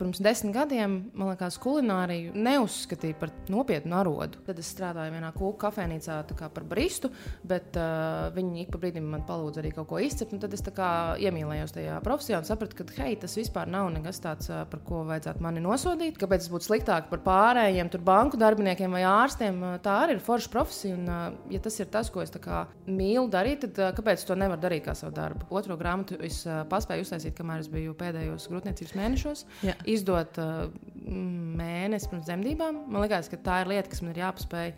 pirms desmit gadiem, man liekas, kulināriju neuzskatīja par nopietnu arodu. Tad es strādāju vienā kūku kafejnīcā par bristu, bet uh, viņi ik pa brīdim man palūdza arī kaut ko izcept. Tad es iemīlējos tajā profesijā un sapratu, ka hei, tas vispār nav nekas tāds, uh, par ko vajadzētu mani nosodīt. Kāpēc es būtu sliktāk par pārējiem banku darbiniekiem vai ārstiem? Uh, tā arī ir forša profesija. Un, uh, ja tas ir tas, ko es mīlu darīt, tad uh, kāpēc to nevar darīt kā savu darbu? Otro grāmatu es uh, paspēju uztaisīt, kamēr es biju pēdējos grūtniecības mēnešos. Jā. Izdot uh, mēnesi pirms dzemdībām. Man liekas, ka tā ir lieta, kas man ir jāpaspēj.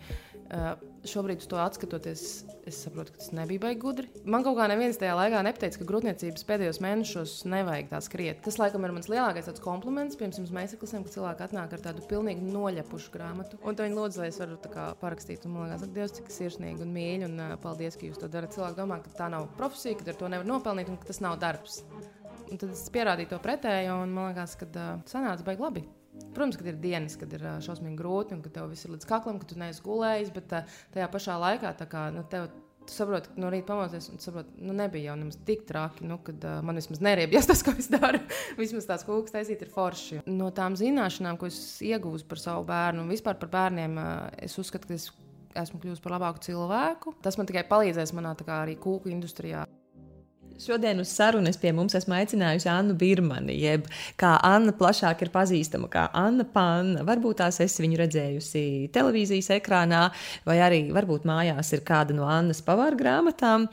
Uh, šobrīd, to atskatoties, es saprotu, ka tas nebija baigi gudri. Man kaut kā neviens tajā laikā nepateica, ka grūtniecības pēdējos mēnešos nevajag tā skriet. Tas, laikam, ir mans lielākais kompliments. Pirms mēs klasēm, kad cilvēki atnāk ar tādu pilnīgi noļepušu grāmatu. Un viņi lūdzu, lai es varu kā, parakstīt. Un man liekas, ka Dievs, cik sirsnīgi un mīļi. Un uh, paldies, ka jūs to darat. Cilvēki domā, ka tā nav profesija, ka ar to nevar nopelnīt un ka tas nav darbs. Un tad es pierādīju to pretējo, un man liekas, ka uh, sanāca baigi labi. Protams, ka ir dienas, kad ir šausmīgi grūti un ka tev viss ir līdz kaklam, ka tu neesi gulējis, bet tajā pašā laikā kā, nu, tev. Tu saproti, ka no rīta pamodies, un saproti, nu, nebija jau nemaz tik traki, nu, kad uh, man vismaz neriebjas tas, ko es daru. vismaz tās kūkas taisīt ir forši. No tām zināšanām, ko es iegūstu par savu bērnu un vispār par bērniem, uh, es uzskatu, ka es esmu kļuvusi par labāku cilvēku. Tas man tikai palīdzēs manā kā, arī kūku industrijā. Šodien uz sarunas pie mums esmu aicinājusi Annu Birmani, jeb kā Anna plašāk ir pazīstama kā Anna Panna. Varbūt tās esi viņu redzējusi televīzijas ekrānā, vai arī varbūt mājās ir kāda no Annas pavāra grāmatām,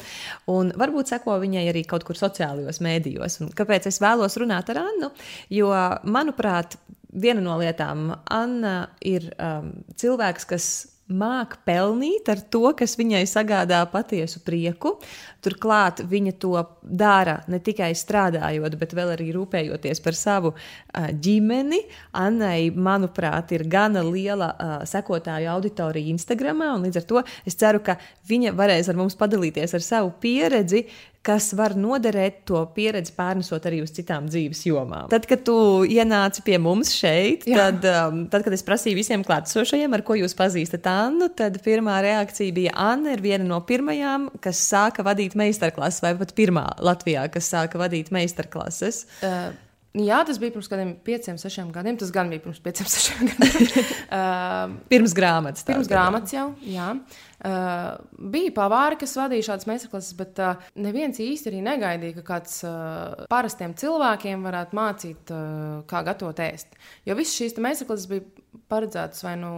un varbūt seko viņai arī kaut kur sociālajos mēdījos. Un kāpēc es vēlos runāt ar Annu? Jo, manuprāt, viena no lietām Anna ir um, cilvēks, kas māk pelnīt ar to, kas viņai sagādā patiesu prieku. Turklāt viņa to dara ne tikai strādājot, bet arī rūpējoties par savu ģimeni. Annai, manuprāt, ir gana liela sekotāju auditorija Instagram, un līdz ar to es ceru, ka viņa varēs ar mums padalīties ar savu pieredzi, kas var noderēt to pieredzi pārnesot arī uz citām dzīves jomām. Tad, kad tu ienāci pie mums šeit, Jā. tad, um, tad, kad es prasīju visiem klātesošajiem, ar ko jūs pazīstat Annu, tad pirmā reakcija bija Anna ir viena no pirmajām, kas sāka vadīt meistarklases, vai pat pirmā Latvijā, kas sāka vadīt meistarklases. Uh. Jā, tas bija pirms kādiem pieciem, sešiem gadiem. Tas gan bija pirms pieciem, sešiem gadiem. uh, pirms grāmatas. Pirms grāmatas jau, jā. Uh, bija pavāri, kas vadīja šādas meistarklases, bet uh, neviens īsti arī negaidīja, ka kāds uh, parastiem cilvēkiem varētu mācīt, uh, kā gatavot ēst. Jo visas šīs meistarklases bija paredzētas vai nu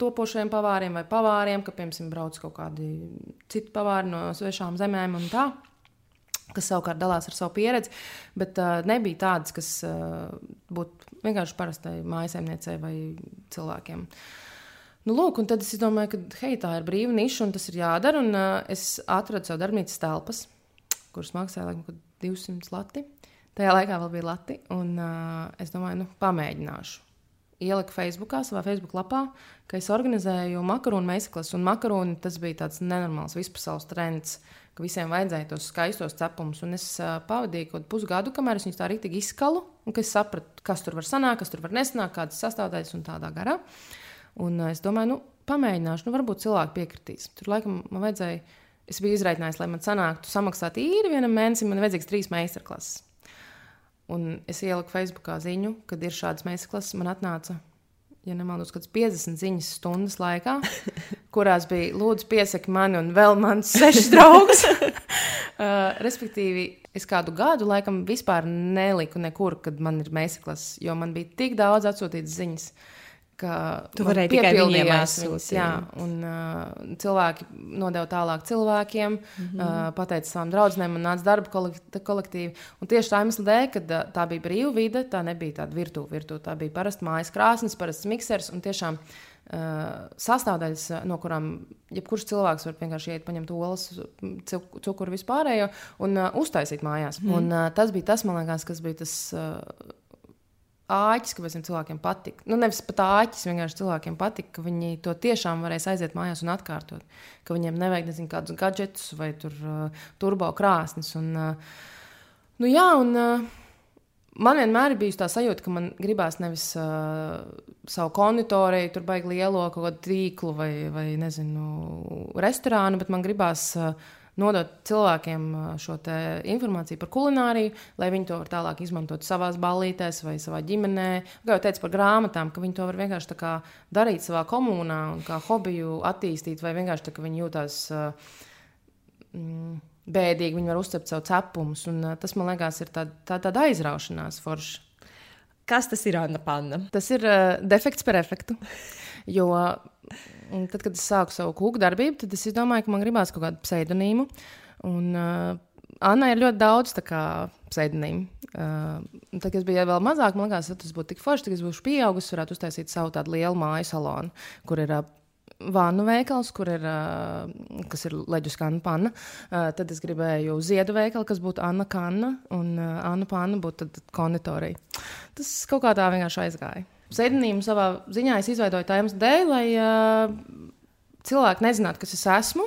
topošiem pavāriem, vai pavāriem, ka, piemēram, brauc kaut kādi citi pavāri no svešām zemēm un tā kas savukārt dalās ar savu pieredzi, bet uh, nebija tādas, kas uh, būtu vienkārši parastai mājsaimniecei vai cilvēkiem. Nu, lūk, un tad es domāju, ka hei, tā ir brīva niša un tas ir jādara. Un, uh, es atradu sev darbnīcas telpas, kuras maksāja laikam 200 lati. Tajā laikā vēl bija lati, un uh, es domāju, nu, pamēģināšu. Ieliku Facebookā, savā Facebook lapā, ka es organizēju makaronu meisaklas, un makaroni tas bija tāds nenormāls vispasaules trends. Uh, ka visiem vajadzēja tos skaistos cepumus. Un es uh, pavadīju kaut pusgadu, kamēr es viņus tā rītīgi izskalu, un es sapratu, kas tur var sanākt, kas tur var nesanākt, kādas sastāvdaļas un tādā garā. Un uh, es domāju, nu, pamēģināšu, nu, varbūt cilvēki piekritīs. Tur laikam man vajadzēja, es biju izraikinājis, lai man sanāktu samaksāt īri vienam mēnesim, man vajadzīgs trīs meistarklases. Un es ieliku Facebookā ziņu, kad ir šādas meistarklases, man atnāca ja nemaldos, kādas 50 ziņas stundas laikā, kurās bija lūdzu piesaki mani un vēl mans sešs draugs. uh, respektīvi, es kādu gadu laikam vispār neliku nekur, kad man ir mēsaklas, jo man bija tik daudz atsūtītas ziņas. Uh, ka tu varēji tikai viņiem aizsūtīt. Jā, un uh, cilvēki nodeva tālāk cilvēkiem, mm -hmm. uh, pateica savām draudzenēm un nāca darba kolektīvi. Un tieši tā iemesla dēļ, ka uh, tā bija brīva vide, tā nebija tāda virtuve, virtu, tā bija parasta mājas krāsnes, parasts miksers un tiešām uh, sastāvdaļas, uh, no kurām jebkurš cilvēks var vienkārši iet, paņemt olas, cukuru vispārējo un uh, uztaisīt mājās. Mm. Un, uh, tas bija tas, man liekas, kas bija tas. Uh, āķis, ka visiem cilvēkiem patīk. Nu, nevis pat āķis, vienkārši cilvēkiem patīk, ka viņi to tiešām varēs aiziet mājās un atkārtot. Ka viņiem nevajag nezinu, kādus gadgetus vai tur, uh, turbo krāsnes. Un, uh, nu, jā, un, uh, Man vienmēr ir bijusi tā sajūta, ka man gribās nevis uh, savu konditoriju, tur baigi lielo kaut kādu tīklu vai, vai nezinu, restorānu, bet man gribās uh, nodot cilvēkiem šo informāciju par kulināriju, lai viņi to var tālāk izmantot savā ballītēs vai savā ģimenē. Kā jau teicu par grāmatām, ka viņi to var vienkārši darīt savā komunā un kā hobiju attīstīt, vai vienkārši tā, ka viņi jūtas mm, bēdīgi, viņi var uzcept savu cepumus. Un, tas man liekas, ir tāda, tā, tāda aizraušanās forša. Kas tas ir Anna Panna? Tas ir uh, defekts par efektu. Jo tad, kad es sāku savu kūku darbību, tad es domāju, ka man gribās kaut kādu pseidonīmu. Un uh, Anna ir ļoti daudz pseidonīmu. Uh, tad, kad es biju vēl mazāk, man liekas, tas būtu tik forši, ka es būšu pieaugusi, varētu uztaisīt savu tādu lielu māju salonu, kur ir uh, vānu veikals, kur ir, uh, kas ir leģus kanna panna. Uh, tad es gribēju ziedu veikalu, kas būtu Anna Kanna, un uh, Anna Panna būtu konditorija. Tas kaut kā tā vienkārši aizgāja. Pseidonīmu savā ziņā es izveidoju tā iemesla dēļ, lai uh, cilvēki nezinātu, kas es esmu.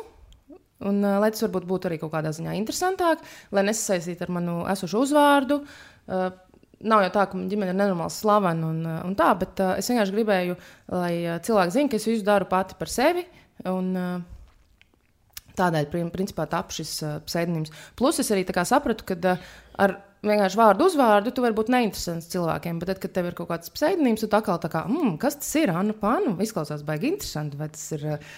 Un, uh, lai tas varbūt būtu arī kaut kādā ziņā interesantāk, lai nesasaistītu ar manu esošu uzvārdu. Uh, Nav jau tā, ka mana ģimene ir nenormāli slavena un, un tā, bet uh, es vienkārši gribēju, lai uh, cilvēki zinātu, ka es visu daru pati par sevi. Un, uh, tādēļ, principā, tapu šis uh, pseidonīms. Plus es arī sapratu, ka uh, ar vienkārši vārdu uzvārdu, tu vari būt neinteresants cilvēkiem. Bet, tad, kad tev ir kaut kāds pseidonīms, tu atkal tā kā, mm, kas tas ir? Anna Pāna izklausās baigi interesanti. Vai tas ir uh,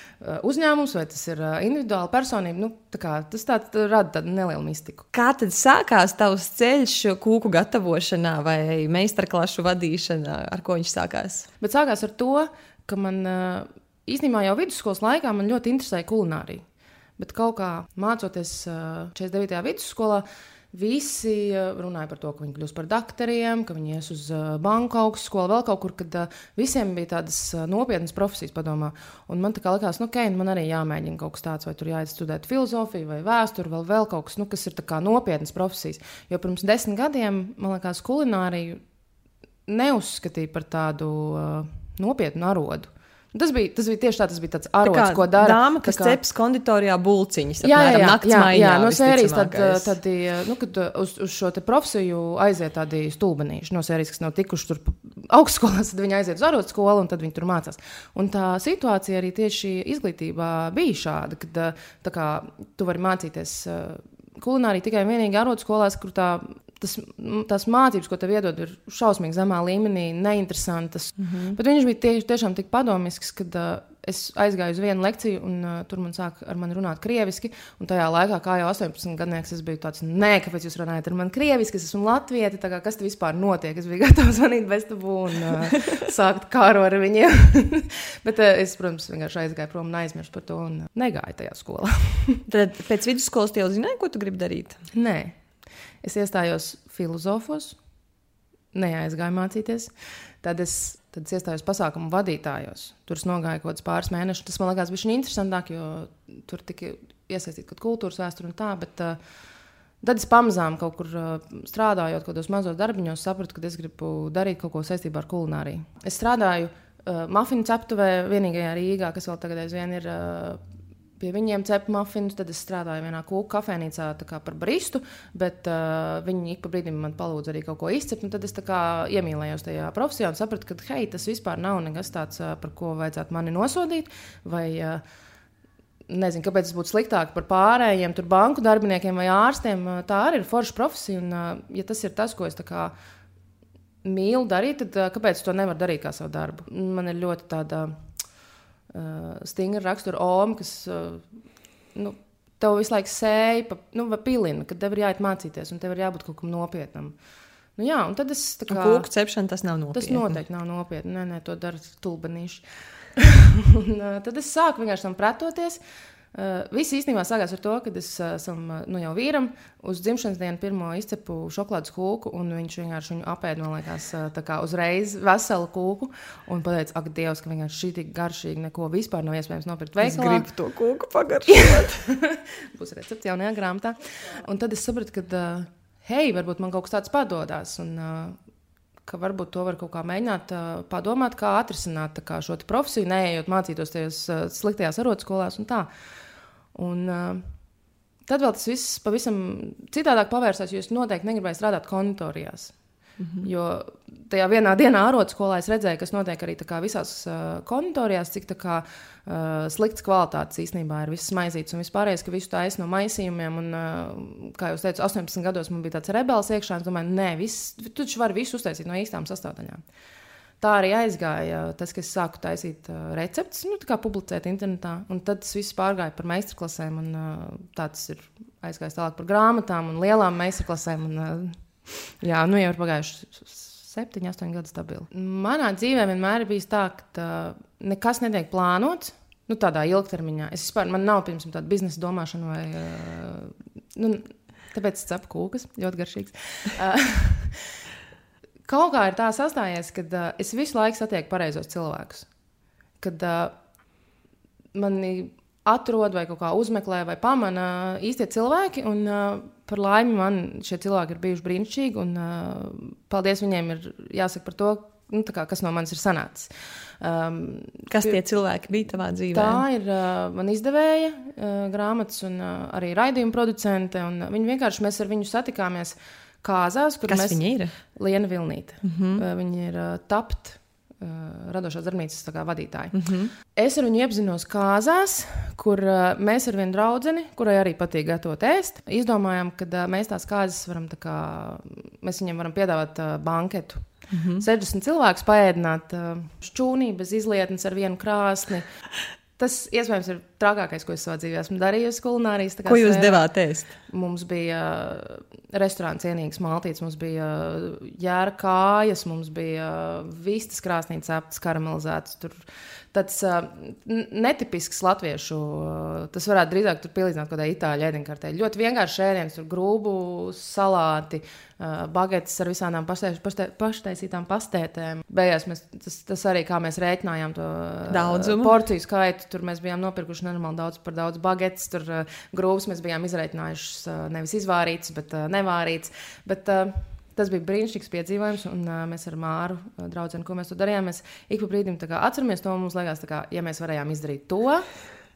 uzņēmums, vai tas ir uh, individuāla personība. Nu, tā kā, tas tā, tā rada tādu nelielu mistiku. Kā tad sākās tavs ceļš kūku gatavošanā vai meistarklašu vadīšanā? Ar ko viņš sākās? Bet sākās ar to, ka man uh, īstenībā jau vidusskolas laikā man ļoti interesēja kulinārija. Bet kaut kā mācoties uh, 49. vidusskolā, uh, Visi eh, runāja par to, ka viņi kļūs par doktoriem, ka viņi ies uz eh, banku augstskolu, vēl kaut kur, kad eh, visiem bija tādas nopietnas profesijas padomā. Un man tā kā likās, nu, ok, nu, man arī jāmēģina kaut kas tāds, vai tur jāiet studēt filozofiju vai vēsturi, vēl, vēl kaut kas, nu, kas ir nopietnas profesijas. Jo pirms desmit gadiem, man liekas, kulināriju neuzskatīja par tādu uh, nopietnu arodu. Tas bija, tas bija tieši tā, tas bija tāds arots, tā ko dara. Dāma, kas kā... ceps konditorijā bulciņas, jā, jā, jā, jā, jā, no sērijas tad, tad, nu, kad uz, uz šo te profesiju aiziet tādi stulbenīši, no sērijas, kas nav tikuši tur augstskolās, tad viņi aiziet uz arotu skolu un tad viņi tur mācās. Un tā situācija arī tieši izglītībā bija šāda, kad tā kā tu vari mācīties kulināriju tikai un vienīgi arotskolās, kur tā tas, tās mācības, ko tev iedod, ir šausmīgi zemā līmenī, neinteresantas. Mm -hmm. Bet viņš bija tie, tiešām tik padomisks, ka uh, es aizgāju uz vienu lekciju, un uh, tur man sāka ar mani runāt krieviski. Un tajā laikā, kā jau 18 gadnieks, es biju tāds, nē, kāpēc jūs runājat ar mani krieviski, es esmu latvieti, kā, kas te vispār notiek. Es biju gatavs zvanīt bez tabu un uh, sākt kāru ar viņiem. Bet uh, es, protams, vienkārši aizgāju prom un aizmirsu par to un negāju tajā skolā. Tad pēc vidusskolas jau zināji, ko tu gribi darīt? Nē. Es iestājos filozofos, neaizgāju mācīties. Tad es, tad es iestājos pasākumu vadītājos. Tur es nogāju kaut kādus pāris mēnešus. Tas man liekas, bija interesantāk, jo tur tika iesaistīta kaut kāda kultūras vēsture un tā. Bet, uh, Tad es pamazām kaut kur strādājot, kādos mazos darbiņos, sapratu, ka es gribu darīt kaut ko saistībā ar kulināriju. Es strādāju uh, mafinu ceptuvē, vienīgajā Rīgā, kas vēl tagad aizvien ir uh, pie viņiem cepu mafinus. Tad es strādāju vienā kūku kafejnīcā par baristu, bet uh, viņi ik pa brīdim man palūdza arī kaut ko izcept. Tad es iemīlējos tajā profesijā un sapratu, ka hei, tas vispār nav nekas tāds, par ko vajadzētu mani nosodīt. Vai, uh, Nezinu, kāpēc tas būtu sliktāk par pārējiem, tur banku darbiniekiem vai ārstiem. Tā arī ir forša profesija. Un, uh, ja tas ir tas, ko es mīlu darīt, tad uh, kāpēc to nevar darīt kā savu darbu? Man ir ļoti tāda uh, stingra rakstura oma, kas uh, nu, tev visu laiku sēja, pa, nu, pilina, ka tev ir jāiet mācīties un tev ir jābūt kaut kam nopietnam. Nu, jā, un tad es tā kā. Kūku cepšana tas nav nopietni. Tas noteikti nav nopietni. Nē, nē, to dara stulbenīši. un, uh, tad es sāku vienkārši tam pretoties. Uh, Uh, viss īstenībā sākās ar to, ka es uh, esam, uh, nu, jau vīram uz dzimšanas dienu pirmo izcepu šokolādes kūku, un viņš vienkārši viņu apēda, man liekas, tā kā uzreiz veselu kūku. Un pateica, ak, Dievs, ka vienkārši šī tik garšīga, neko vispār nav iespējams nopirkt veikalā. Es gribu to kūku pagaršot. Būs recepts jaunajā grāmatā. Un tad es sapratu, ka, hei, varbūt man kaut kas tāds padodas. Un, ka varbūt to var kaut kā mēģināt uh, padomāt, kā atrisināt kā šo profesiju, neejot mācīties tajās uh, sliktajās arotskolās un tā. Un, uh, tad vēl tas viss pavisam citādāk pavērsās, jo es noteikti negribēju strādāt konditorijās. Mm -hmm. Jo tajā vienā dienā ārotskolā es redzēju, kas notiek arī visās uh, konditorijās, cik kā, uh, slikts kvalitātes īstenībā ir viss maizītes un vispārējais, ka visu taisa no maisījumiem. Un, uh, kā jau teicu, 18 gados man bija tāds rebels iekšā, un es domāju, nē, viss, tu taču vari visu uztaisīt no īstām sastāvdaļām. Tā arī aizgāja tas, ka es sāku taisīt uh, receptes, nu, kā publicēt internetā. Un tad tas viss pārgāja par meistarklasēm, un uh, tāds ir aizgājis tālāk par grāmatām un lielām meistarklasēm. Un, uh, jā, nu jau ir pagājuši septiņi, astoņi gadi stabili. Manā dzīvē vienmēr ir bijis tā, ka nekas netiek plānots. Nu, tādā ilgtermiņā. Es vispār, man nav pirms tāda biznesa domāšana, vai. Uh, nu, tāpēc es cepu kūkas, ļoti garšīgs. Uh, kaut kā ir tā sastājies, ka uh, es visu laiku satieku pareizos cilvēkus. Kad uh, mani atrod vai kā uzmeklē vai pamana īstie cilvēki. Un, uh, par laimi man šie cilvēki ir bijuši brīnišķīgi. Un, uh, paldies viņiem ir jāsaka par to, nu, kā, kas no manis ir sanācis. Um, kas tie cilvēki bija tavā dzīvē? Tā ir uh, man izdevēja uh, grāmatas un uh, arī raidījuma producente. Viņi vienkārši mēs ar viņu satikāmies kāzās, kur kas mēs, viņi ir. Liena Vilnīte. -huh. uh, viņi ir uh, tapt uh, radošās darbnīcas vadītāji. Mm -hmm. Es ar viņu iepazinos kāzās, kur uh, mēs ar vienu draugu, kurai arī patīk gatavot ēst, izdomājām, ka uh, mēs tās kāzas varam, tā kā, mēs viņiem varam piedāvāt uh, banketu. Mm -hmm. 60 cilvēkus paēdināt uh, šķūnī bez izlietnes ar vienu krāsni. Tas iespējams ir trakākais, ko es savā dzīvē esmu darījusi kulinārijas. Ko jūs sfērā. devāt ēst? Mums bija uh, restorāns cienīgs maltīts, mums bija uh, jēra kājas, mums bija uh, vistas krāsnītes aptas karamelizētas. Tur tāds netipisks latviešu, tas varētu drīzāk pielīdzināt kaut kādai itāļu ēdienkartei. Ļoti vienkārši ēdiens, tur grūbu salāti, bagetes ar visām paštaisītām pastētēm. Beigās mēs, tas, tas arī kā mēs rēķinājām to daudzumu. porciju skaitu. Tur mēs bijām nopirkuši nenormāli daudz par daudz bagetes, tur grūvas mēs bijām izreikinājuši nevis izvārītas, bet nevārītas. Bet, Tas bija brīnišķīgs piedzīvojums, un uh, mēs ar Māru, uh, draugu, ko mēs tur darījām, mēs ik pa brīdim kā, atceramies to. Mums liekas, kā, ja mēs varējām izdarīt to,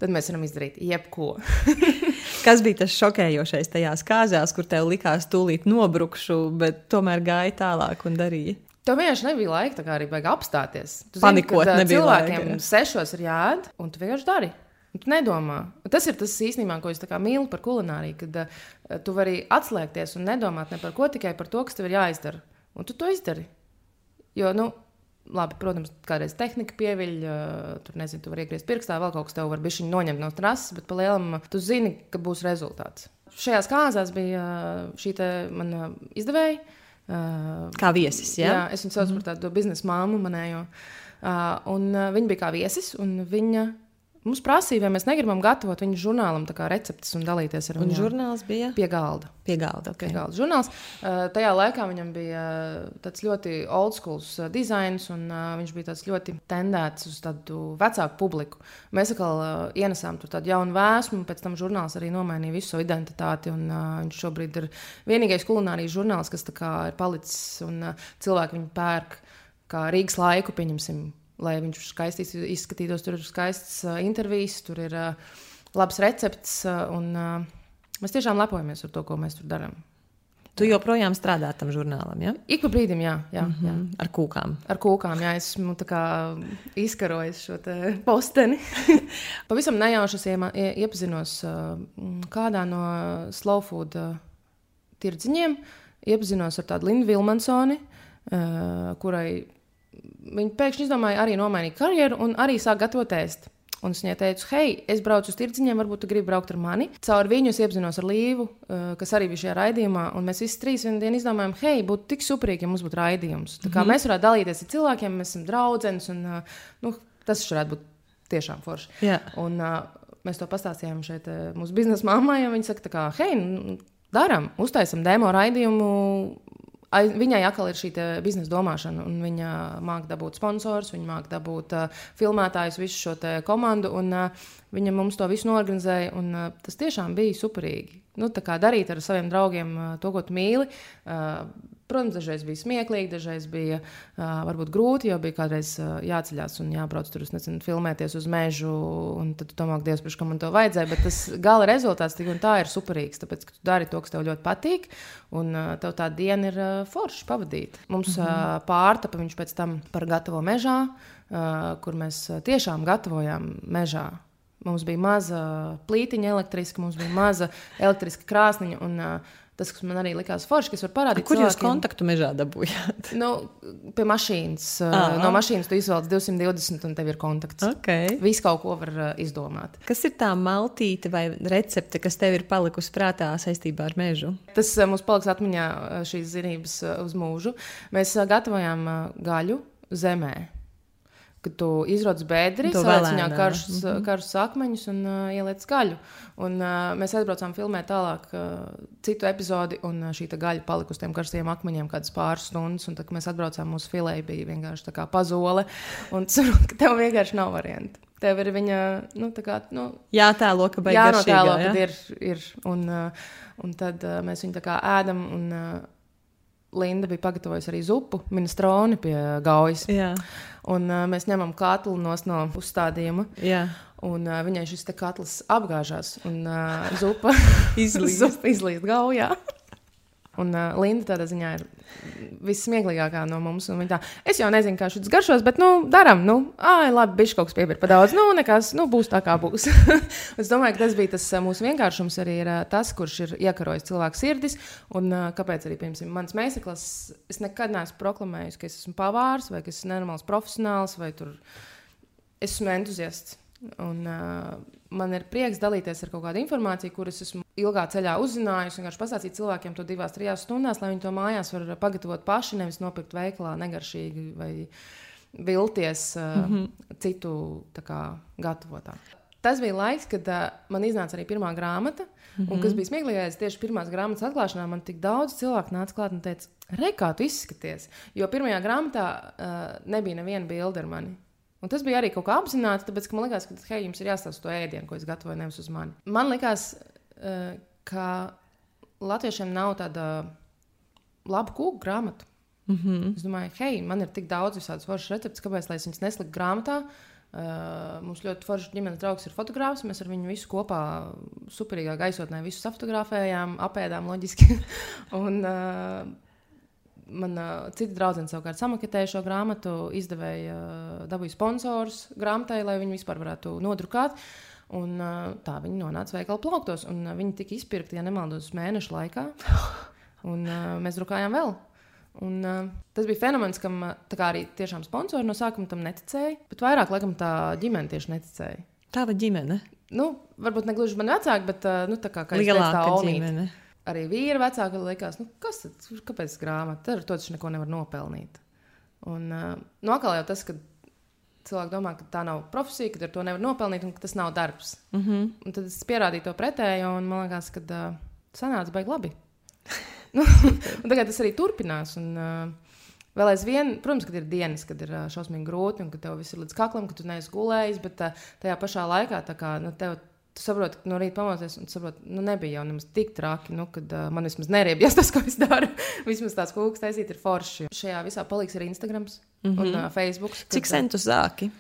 tad mēs varam izdarīt jebko. Kas bija tas šokējošais tajās kāzās, kur tev likās, tūlīt nobrukšu, bet tomēr gāja tālāk un darīja? Tev vienkārši nebija laika arī apstāties. Tu Panikot, zini, ka cilvēkiem laika, sešos ir jāēd, un tu vienkārši dari. Tu nedomā. Tas ir tas īstenībā, ko es mīlu par kulināriju, kad uh, tu vari atslēgties un nedomāt ne par ko, tikai par to, kas tev ir jāizdara. Un tu to izdari. Jo, nu, labi, protams, kādreiz tehnika pieviļ, uh, tur nezinu, tu vari iegriezt pirkstā, vēl kaut kas tev var būt noņemt no trases, bet palielam tu zini, ka būs rezultāts. Šajās kāzās bija uh, šī mana izdevēja. Uh, kā viesis, jā? jā es viņu saucu mm -hmm. par tādu biznesa māmu manējo. Uh, un uh, viņa bija kā viesis, un viņa Mums prasīja, vai mēs negribam gatavot viņu žurnālam receptes un dalīties ar viņu. Un žurnāls bija pie galda. Pie galda, okay. pie galda. Žurnāls. Uh, tajā laikā viņam bija tāds ļoti old school uh, dizains, un viņš bija ļoti tendēts uz tādu vecāku publiku. Mēs atkal ienesām tur tādu jaunu vēsmu, un pēc tam žurnāls arī nomainīja visu savu identitāti. Un, viņš šobrīd ir vienīgais kulinārijas žurnāls, kas ir palicis, un cilvēki viņu pērk kā Rīgas laiku, pieņemsim lai viņš skaisti izskatītos. Tur ir skaists uh, intervijas, tur ir uh, labs recepts. Uh, un, uh, mēs tiešām lepojamies ar to, ko mēs tur darām. Tu joprojām strādā tam žurnālam, ja? Ik pa brīdim, jā. jā, mm -hmm. jā. Ar kūkām. Ar kūkām, jā. Esmu izkarojis šo posteni. Pavisam nejauši es iepazinos kādā no slow food tirdziņiem. Iepazinos ar tādu Lindu Vilmansoni, kurai viņa pēkšņi izdomāja arī nomainīt karjeru un arī sāk gatavot ēst. Un es viņai teicu, hei, es braucu uz tirdziņiem, varbūt tu gribi braukt ar mani. Caur viņu es iepazinos ar Līvu, eh, kas arī bija šajā raidījumā. Un mēs visi trīs vienā dienā izdomājām, hei, būtu tik superīgi, ja mums būtu raidījums. Tā kā mm -hmm. mēs varētu dalīties ar cilvēkiem, mēs esam draugi. Un eh, nu, tas varētu būt tiešām forši. Yeah. Un, uh, mēs to pastāstījām šeit mūsu biznesa mammai. Viņa saka, kā, hei, nu, darām, uztaisam demo raidījumu viņai atkal ir šī biznesa domāšana, un viņa māca dabūt sponsors, viņa māca dabūt uh, filmētājus, visu šo komandu, un uh, viņa mums to visu norganizēja. Un, uh, tas tiešām bija superīgi. Nu, darīt ar saviem draugiem uh, to, ko tu mīli. Uh, protams, dažreiz bija smieklīgi, dažreiz bija uh, varbūt grūti, jo bija kādreiz uh, jāceļās un jābrauc tur, nezinu, filmēties uz mežu, un tad tu domā, Dievs, priekš, ka man to vajadzēja. Bet tas gala rezultāts tik un tā ir superīgs, tāpēc, ka tu dari to, kas tev ļoti patīk, un uh, tev tā diena ir uh, forša pavadīt. Mums mm -hmm. uh, pārtapa viņš pēc tam par gatavo mežā, uh, kur mēs tiešām gatavojām mežā. Mums bija maza plītiņa elektriska, mums bija maza elektriska krāsniņa. Un, uh, Tas, kas man arī likās forši, kas var parādīt, kur jūs kontaktu mežā dabūjāt? Nu, pie mašīnas. Aha. No mašīnas tu izvēlies 220, un tev ir kontakts. Okay. Viss kaut ko var izdomāt. Kas ir tā maltīte vai recepte, kas tev ir palikusi prātā saistībā ar mežu? Tas mums paliks atmiņā šīs zinības uz mūžu. Mēs gatavojām gaļu zemē kad tu izrodas bedri, saliec viņā karšus, mm -hmm. karšus akmeņus un uh, ieliec gaļu. Un, uh, mēs aizbraucām filmēt tālāk uh, citu epizodi, un uh, šī gaļa palika uz tiem karstiem akmeņiem kādas pāris stundas. Un tad, kad mēs atbraucām, mūsu filē bija vienkārši tā kā pazole, un saprot, ka tev vienkārši nav variantu. Tev ir viņa, nu, tā kā, nu, jātēlo, ka beigas jānotēlo, ja? kad ir, ir. Un, uh, un tad uh, mēs viņu tā kā ēdam, un uh, Linda bija pagatavojusi arī zupu, minestroni pie gaujas. Jā. Un, uh, mēs ņemam katlu no uzstādījuma. Jā. Un uh, viņai šis katls apgāžās, un uh, zupa izlīst, izlīst gaujā. Un uh, Linda tādā ziņā ir vissmieklīgākā no mums. Tā, es jau nezinu, kā šis garšos, bet, nu, darām, nu, ah, labi, bišķi kaut kas piepir pa daudz. Nu, nekas, nu, būs tā, kā būs. es domāju, ka tas bija tas mūsu vienkāršums, arī ir tas, kurš ir iekarojis cilvēku sirdis. Un uh, kāpēc arī, piemēram, mans meistarklas, es nekad neesmu proklamējis, ka es esmu pavārs vai ka es esmu nenormāls profesionāls vai tur esmu entuziasts. Un, uh, man ir prieks dalīties ar kaut kādu informāciju, kuras esmu ilgā ceļā uzzinājusi. Vienkārši pastāstīt cilvēkiem to divās, trijās stundās, lai viņi to mājās var pagatavot paši, nevis nopirkt veikalā negaršīgi vai vilties mm -hmm. citu kā, gatavotā. Tas bija laiks, kad uh, man iznāca arī pirmā grāmata. Mm -hmm. Un kas mhm. bija smieklīgais, tieši pirmās grāmatas atklāšanā man tik daudz cilvēku nāca klāt un teica, re, kā tu izskaties. Jo pirmajā grāmatā uh, nebija neviena bilde ar mani. Un tas bija arī kaut kā apzināti, tāpēc man liekas, ka hei, jums ir jāstāsta to ēdienu, ko es gatavoju, nevis uz mani. Man liekas, uh, ka latviešiem nav tāda laba kūku grāmata. Mm -hmm. Es domāju, hei, man ir tik daudz visādas foršas receptes, kāpēc lai es viņas nesliku grāmatā. Uh, mums ļoti foršs ģimenes draugs ir fotogrāfs. Mēs ar viņu visu kopā superīgā gaisotnē visu apfotografējām, apēdām loģiski. un, uh, Man uh, citi draugi savukārt samaketēja šo grāmatu, izdevēja, dabūja sponsors grāmatai, lai viņi vispār varētu nodrukāt. Un, tā viņi nonāca veikala plauktos, un viņi tika izpirkti, ja nemaldos, mēnešu laikā. Un, mēs drukājām vēl. Un, tas bija fenomens, kam arī tiešām sponsori no sākuma tam neticēja, bet vairāk laikam tā ģimene tieši neticēja. Tāda ģimene? Nu, varbūt ne gluži man vecāki, bet nu, tā kā lielāka ģimene. Olmīt arī vīra vecāka likās, nu, kas tad, kāpēc grāmata, ar to taču neko nevar nopelnīt. Un uh, nu, atkal jau tas, ka cilvēki domā, ka tā nav profesija, ka ar to nevar nopelnīt un ka tas nav darbs. Mm -hmm. Un tad es pierādīju to pretējo, un man liekas, ka uh, sanāca baigi labi. nu, tagad tas arī turpinās. Un, uh, Vēl aizvien, protams, kad ir dienas, kad ir šausmīgi grūti un ka tev viss ir līdz kaklam, ka tu neesi gulējis, bet uh, tajā pašā laikā kā, nu, tev Tu saproti, ka no rīta pamodies, un saproti, nu, nebija jau nemaz tik traki. Nu, kad uh, man vismaz neriebjas tas, ko es daru. vismaz tās kūkas taisīt ir forši. Šajā visā paliks arī Instagram mm -hmm. un uh, Facebook. Cik sen tu sāki?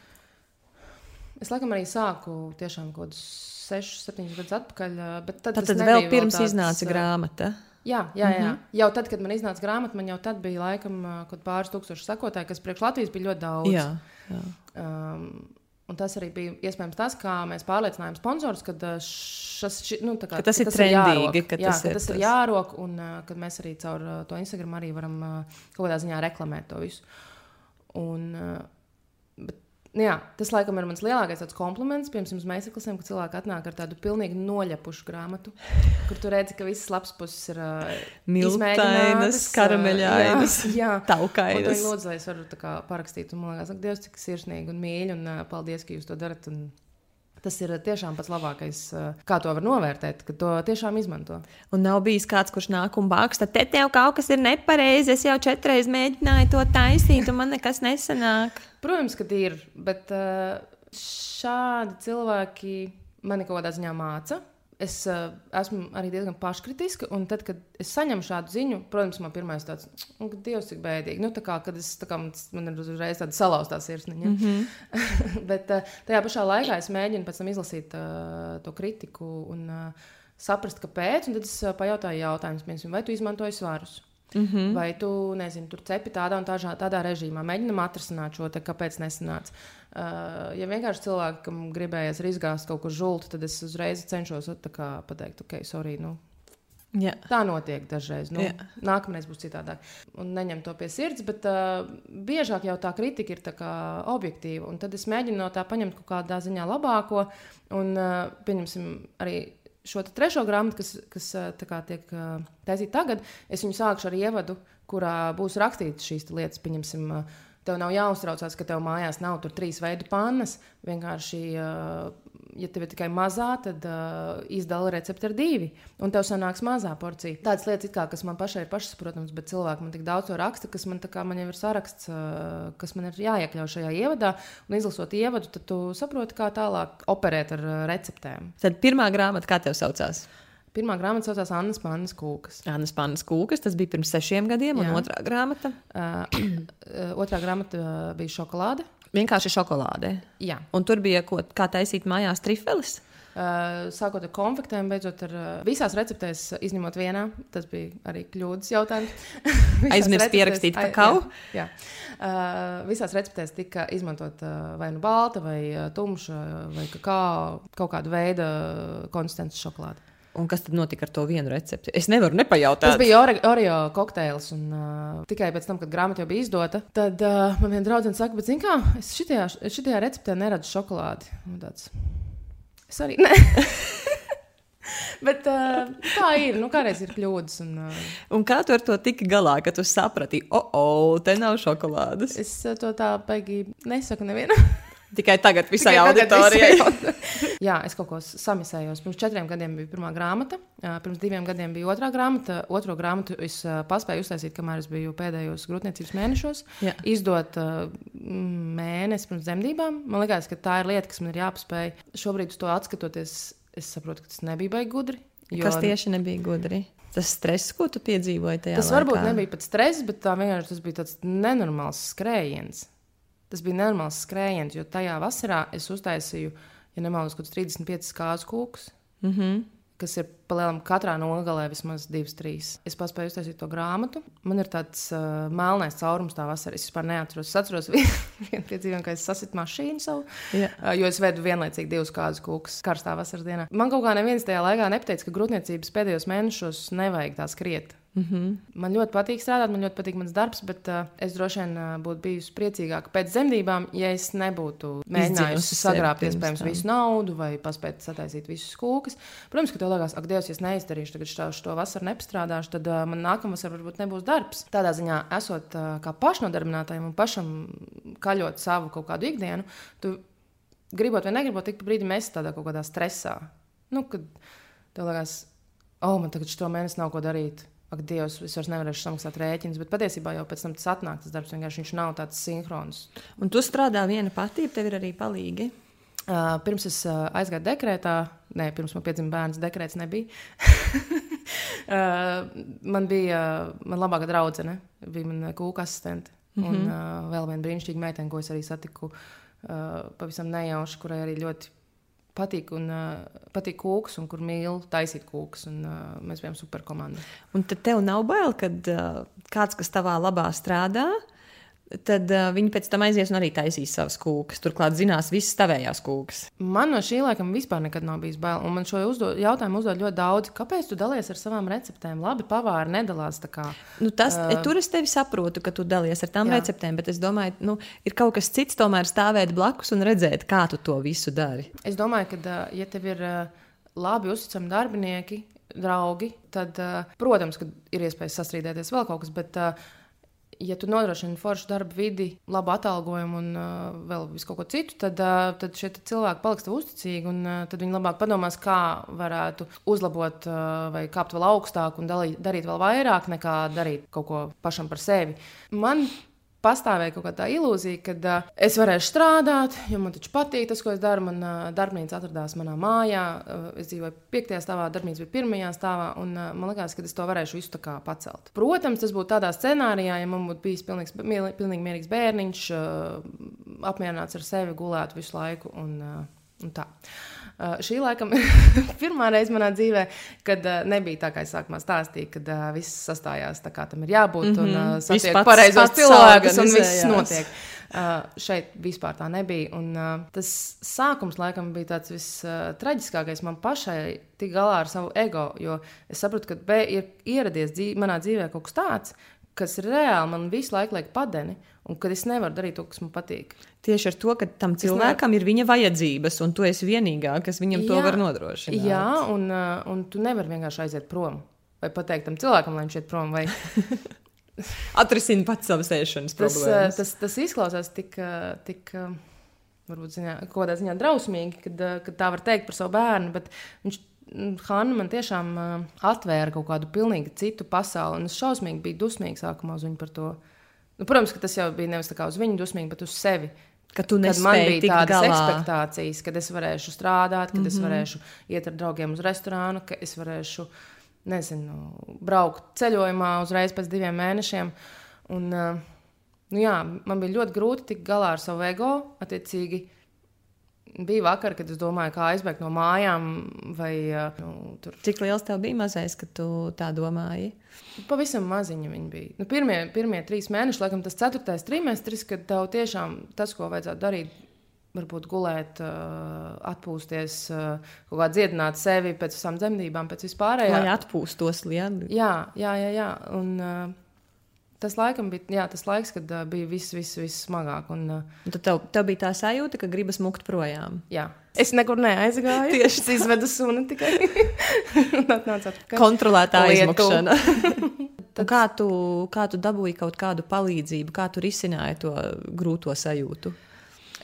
Es laikam arī sāku tiešām kaut kādus 6, 7 gadus atpakaļ. Bet tad, tad, tad vēl pirms tāds, iznāca grāmata. Jā, jā, jā. Mm -hmm. jau tad, kad man iznāca grāmata, man jau tad bija laikam kaut pāris tūkstoši sekotāji, kas priekš Latvijas bija ļoti daudz. Jā, jā. Um, Un tas arī bija iespējams tas, kā mēs pārliecinājām sponsorus, ka, šas, ši, nu, kā, ka tas ir tas trendīgi, ir ka jā, tas, ka ir, tas ir jārok, un uh, ka mēs arī caur uh, to Instagram arī varam kaut kādā ziņā reklamēt to visu. Un, Nu jā, tas laikam ir mans lielākais kompliments. Piemēram, meistarklasēm, kad cilvēki atnāk ar tādu pilnīgi noļepušu grāmatu, kur tu redzi, ka visas lapas puses ir uh, milzīgas, karameļainas, taukainas. Lūdzu, lai es varu parakstīt, un man liekas, ka Dievs, cik sirsnīgi un mīļi, un uh, paldies, ka jūs to darat. Un, Tas ir tiešām pats labākais, kā to var novērtēt, ka to tiešām izmanto. Un nav bijis kāds, kurš nāk un bāksta, te tev kaut kas ir nepareizi. Es jau četreiz mēģināju to taisīt, un man nekas nesanāk. Protams, ka ir, bet šādi cilvēki mani kaut kādā ziņā māca. Es uh, esmu arī diezgan paškritiska. Un tad, kad es saņemu šādu ziņu, protams, man pirmais tāds nu, - Dievs, cik bēdīgi. Nu, kā, kad es, kā, man ir uzreiz tāda salauztā sirsniņa. Mm -hmm. Bet uh, tajā pašā laikā es mēģinu pēc tam izlasīt uh, to kritiku un uh, saprast, kāpēc. Un tad es uh, pajautāju jautājumus, vai tu izmantoji svarus. Mm -hmm. Vai tu, nezinu, tur cepi tādā un tādā, tādā režīmā, mēģinam atrisināt šo te, kāpēc nesanāca. Uh, ja vienkārši cilvēkam gribējies rizgāt kaut ko žultu, tad es uzreiz cenšos kā, pateikt, ok, sorry. Nu, Jā. Tā notiek dažreiz. Nu, Jā. nākamreiz būs citādāk. Un neņem to pie sirds, bet uh, biežāk jau tā kritika ir tā objektīva. Un tad es mēģinu no tā paņemt kaut kādā ziņā labāko. Un, uh, pieņemsim, arī šo trešo grāmatu, kas, kas kā, tiek taisīta tagad, es viņu sākšu ar ievadu, kurā būs rakstītas šīs lietas. Pieņemsim, tev nav jāuztraucās, ka tev mājās nav tur trīs veidu pannas. Vienkārši ja tev ir tikai mazā, tad uh, izdala recepti ar divi, un tev sanāks mazā porcija. Tādas lietas, kā, kas man pašai ir pašsaprotams, bet cilvēki man tik daudz to raksta, kas man, kā, man jau ir saraksts, uh, kas man ir jāiekļauj šajā ievadā. Un izlasot ievadu, tad tu saproti, kā tālāk operēt ar uh, receptēm. Tad pirmā grāmata, kā tev saucās? Pirmā grāmata saucās Annas Pannas Kūkas. Annas Pannas Kūkas, tas bija pirms sešiem gadiem, Jā. un otrā grāmata? Uh, otrā grāmata uh, bija Šokolāde. Vienkārši šokolāde. Jā. Un tur bija ko, kā taisīt mājās trifeles. Uh, sākot ar konfektēm, beidzot ar uh, visās receptēs, izņemot vienā. Tas bija arī kļūdas jautājums. Aizmirst pierakstīt kakao. Jā, jā. Uh, visās receptēs tika izmantot uh, vai nu balta, vai uh, tumša, vai kakao, kaut kāda veida konsistences šokolāde. Un kas tad notika ar to vienu recepti? Es nevaru nepajautāt. Tas bija Oreo kokteils. Un, uh, tikai pēc tam, kad grāmata jau bija izdota, tad uh, man viena draudzene saka, bet, kā, es šitajā, šitajā receptē neredzu šokolādi. Un tāds, es arī. Bet uh, tā ir. Nu, kādreiz ir kļūdas. Un, uh, un kā tu ar to tiki galā, kad tu saprati, oh, oh, te nav šokolādes? Es uh, to tā baigi nesaku nevienam. Tikai tagad visai Tikai auditorijai. Jā, es kaut ko samisējos. Pirms četriem gadiem bija pirmā grāmata, pirms diviem gadiem bija otrā grāmata. Otro grāmatu es paspēju uztaisīt, kamēr es biju pēdējos grūtniecības mēnešos. Jā. Izdot mēnesi pirms dzemdībām. Man liekas, ka tā ir lieta, kas man ir jāpaspēj. Šobrīd uz to atskatoties, es saprotu, ka tas nebija baigi gudri. Jo... Kas tieši nebija gudri? Tas stress, ko tu piedzīvoji tajā tas laikā? Tas varbūt nebija pat stress, bet tā vienkārši tas bija tāds nenormāls skrējiens. Tas bija nenormāls skrējiens, jo tajā vasarā es uztaisīju, ja nemaldos, kaut kādus 35 kāzu kūkus. Mm -hmm kas ir palielinām katrā nogalē vismaz divas, trīs. Es paspēju uztaisīt to grāmatu. Man ir tāds uh, melnais caurums tā vasarā. Es vispār neatceros. Es atceros vienu piedzīvojumu, ka es sasitu mašīnu savu, yeah. uh, jo es vedu vienlaicīgi divus kāzus kūkus karstā vasaras dienā. Man kaut kā neviens tajā laikā nepateica, ka grūtniecības pēdējos mēnešos nevajag tā skriet. Mm -hmm. Man ļoti patīk strādāt, man ļoti patīk mans darbs, bet uh, es droši vien uh, būtu bijusi priecīgāka pēc dzemdībām, ja es nebūtu mēģinājusi sagrābt iespējams tam. visu naudu vai paspēt sataisīt visus kūkus. Protams, ka tev liekas, ak, Dievs, ja es neizdarīšu, tagad šo, šo vasaru nepastrādāšu, tad uh, man nākamā vasarā varbūt nebūs darbs. Tādā ziņā, esot uh, kā pašnodarbinātājiem un pašam kaļot savu kaut kādu ikdienu, tu gribot vai negribot, tik brīdi mēs tādā kaut kādā stresā. Nu, kad tev liekas, oh, man tagad šo mēnesi nav ko darīt ak, Dievs, es vairs nevarēšu samaksāt rēķinus. Bet patiesībā jau pēc tam tas atnāk, tas darbs vienkārši nav tāds sinhrons. Un tu strādā viena pati, tev ir arī palīgi. Uh, pirms es uh, aizgāju dekrētā, nē, pirms man piedzima bērns, dekrēts nebija. uh, man bija uh, man labākā draudzene, bija mana kūka asistente. Mm -hmm. Un uh, vēl viena brīnišķīga meitene, ko es arī satiku uh, pavisam nejauši, kurai arī ļoti patīk, un, uh, patīk kūks, un kur mīl taisīt kūks. Un, uh, mēs bijām superkomanda. Un tad tev nav bail, kad uh, kāds, kas tavā labā strādā, tad uh, viņi pēc tam aizies un arī taisīs savas kūkas. Turklāt zinās visas tavējās kūkas. Man no šī laikam vispār nekad nav bijis bail. Un man šo uzdo, jautājumu uzdod ļoti daudz. Kāpēc tu dalies ar savām receptēm? Labi, pavāri nedalās kā. Nu, tas, uh, tur es tevi saprotu, ka tu dalies ar tām jā. receptēm, bet es domāju, nu, ir kaut kas cits tomēr stāvēt blakus un redzēt, kā tu to visu dari. Es domāju, ka, ja tev ir labi uzticami darbinieki, draugi, tad, protams, ir iespējas sastrīdēties vēl kaut kas. Bet, uh, ja tu nodrošini foršu darbu vidi, labu atalgojumu un uh, vēl visu kaut ko citu, tad, uh, tad šie cilvēki paliks tev uzticīgi. Un, uh, tad viņi labāk padomās, kā varētu uzlabot uh, vai kāpt vēl augstāk un dalīt, darīt vēl vairāk nekā darīt kaut ko pašam par sevi. Man pastāvēja kaut kāda ilūzija, ka uh, es varēšu strādāt, jo man taču patīk tas, ko es daru. Man uh, darbnīca atradās manā mājā. Uh, es dzīvoju piektajā stāvā, darbnīca bija pirmajā stāvā. Un, uh, man liekas, ka es to varēšu visu pacelt. Protams, tas būtu tādā scenārijā, ja man būtu bijis pilnīgs, pilnīgi mierīgs bērniņš, uh, apmierināts ar sevi, gulētu visu laiku. Un, uh, un tā. Uh, šī laikam ir pirmā reize manā dzīvē, kad uh, nebija tā, kā es sākumā stāstīju, kad uh, viss sastājās tā, kā tam ir jābūt. Mm -hmm. Un uh, satiek pareizos cilvēkus, un viss notiek. Uh, šeit vispār tā nebija. Un, uh, tas sākums laikam bija tāds vistraģiskākais uh, man pašai, tik galā ar savu ego. Jo es sapratu, ka B ir ieradies dzīv manā dzīvē kaut kas tāds, kas reāli man visu laiku liek padeni, un kad es nevaru darīt to, kas man patīk. Tieši ar to, ka tam cilvēkam ir viņa vajadzības, un tu esi vienīgā, kas viņam jā, to var nodrošināt. Jā, un, uh, un tu nevari vienkārši aiziet prom. Vai pateikt tam cilvēkam, lai viņš iet prom, vai atrisina pats savas ēšanas tas, uh, problēmas. Tas, tas izklausās tik, uh, tik varbūt ziņā, kaut kādā ziņā drausmīgi, kad, kad tā var teikt par savu bērnu, bet viņš Hanna man tiešām atvēra kaut kādu pilnīgi citu pasauli. Un es šausmīgi biju dusmīgs sākumā uz viņu par to. Nu, protams, ka tas jau bija nevis uz viņu dusmīgi, bet uz sevi. Ka tu kad man bija tādas galā. expectācijas, kad es varēšu strādāt, kad mm -hmm. es mhm. varēšu iet ar draugiem uz restorānu, ka es varēšu nezinu, braukt ceļojumā uzreiz pēc diviem mēnešiem. Un, nu jā, man bija ļoti grūti tikt galā ar savu ego. Attiecīgi, bija vakar, kad es domāju, kā aizbēgt no mājām. Vai, nu, tur... Cik liels tev bija mazais, kad tu tā domāji? Pavisam maziņa viņa bija. Nu, pirmie, pirmie trīs mēneši, laikam tas ceturtais trimestris, kad tev tiešām tas, ko vajadzētu darīt, varbūt gulēt, atpūsties, kaut kā dziedināt sevi pēc visām dzemdībām, pēc vispārējā. Lai atpūstos lielu. Jā, jā, jā. jā. Un, Tas laikam bija jā, tas laiks, kad uh, bija viss, viss, viss smagāk. Un, uh, tad tev, tev bija tā sajūta, ka gribas mukt projām. Jā. Es nekur neaizgāju. Tieši tas izvedu sunu tikai. Kontrolētā aizmukšana. Tad... Kā tu, kā tu dabūji kaut kādu palīdzību, kā tu risināji to grūto sajūtu?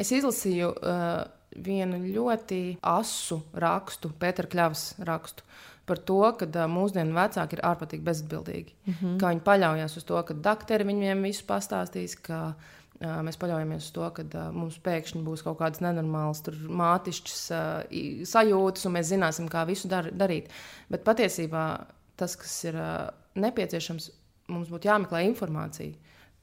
Es izlasīju uh, vienu ļoti asu rakstu, Pētera Kļavas rakstu par to, ka mūsdienu vecāki ir ārprātīgi bezatbildīgi. Mm -hmm. Kā viņi paļaujas uz to, ka doktori viņiem visu pastāstīs, ka uh, mēs paļaujamies uz to, ka uh, mums pēkšņi būs kaut kādas nenormālas mātišķas uh, sajūtas, un mēs zināsim, kā visu dar darīt. Bet patiesībā tas, kas ir uh, nepieciešams, mums būtu jāmeklē informācija.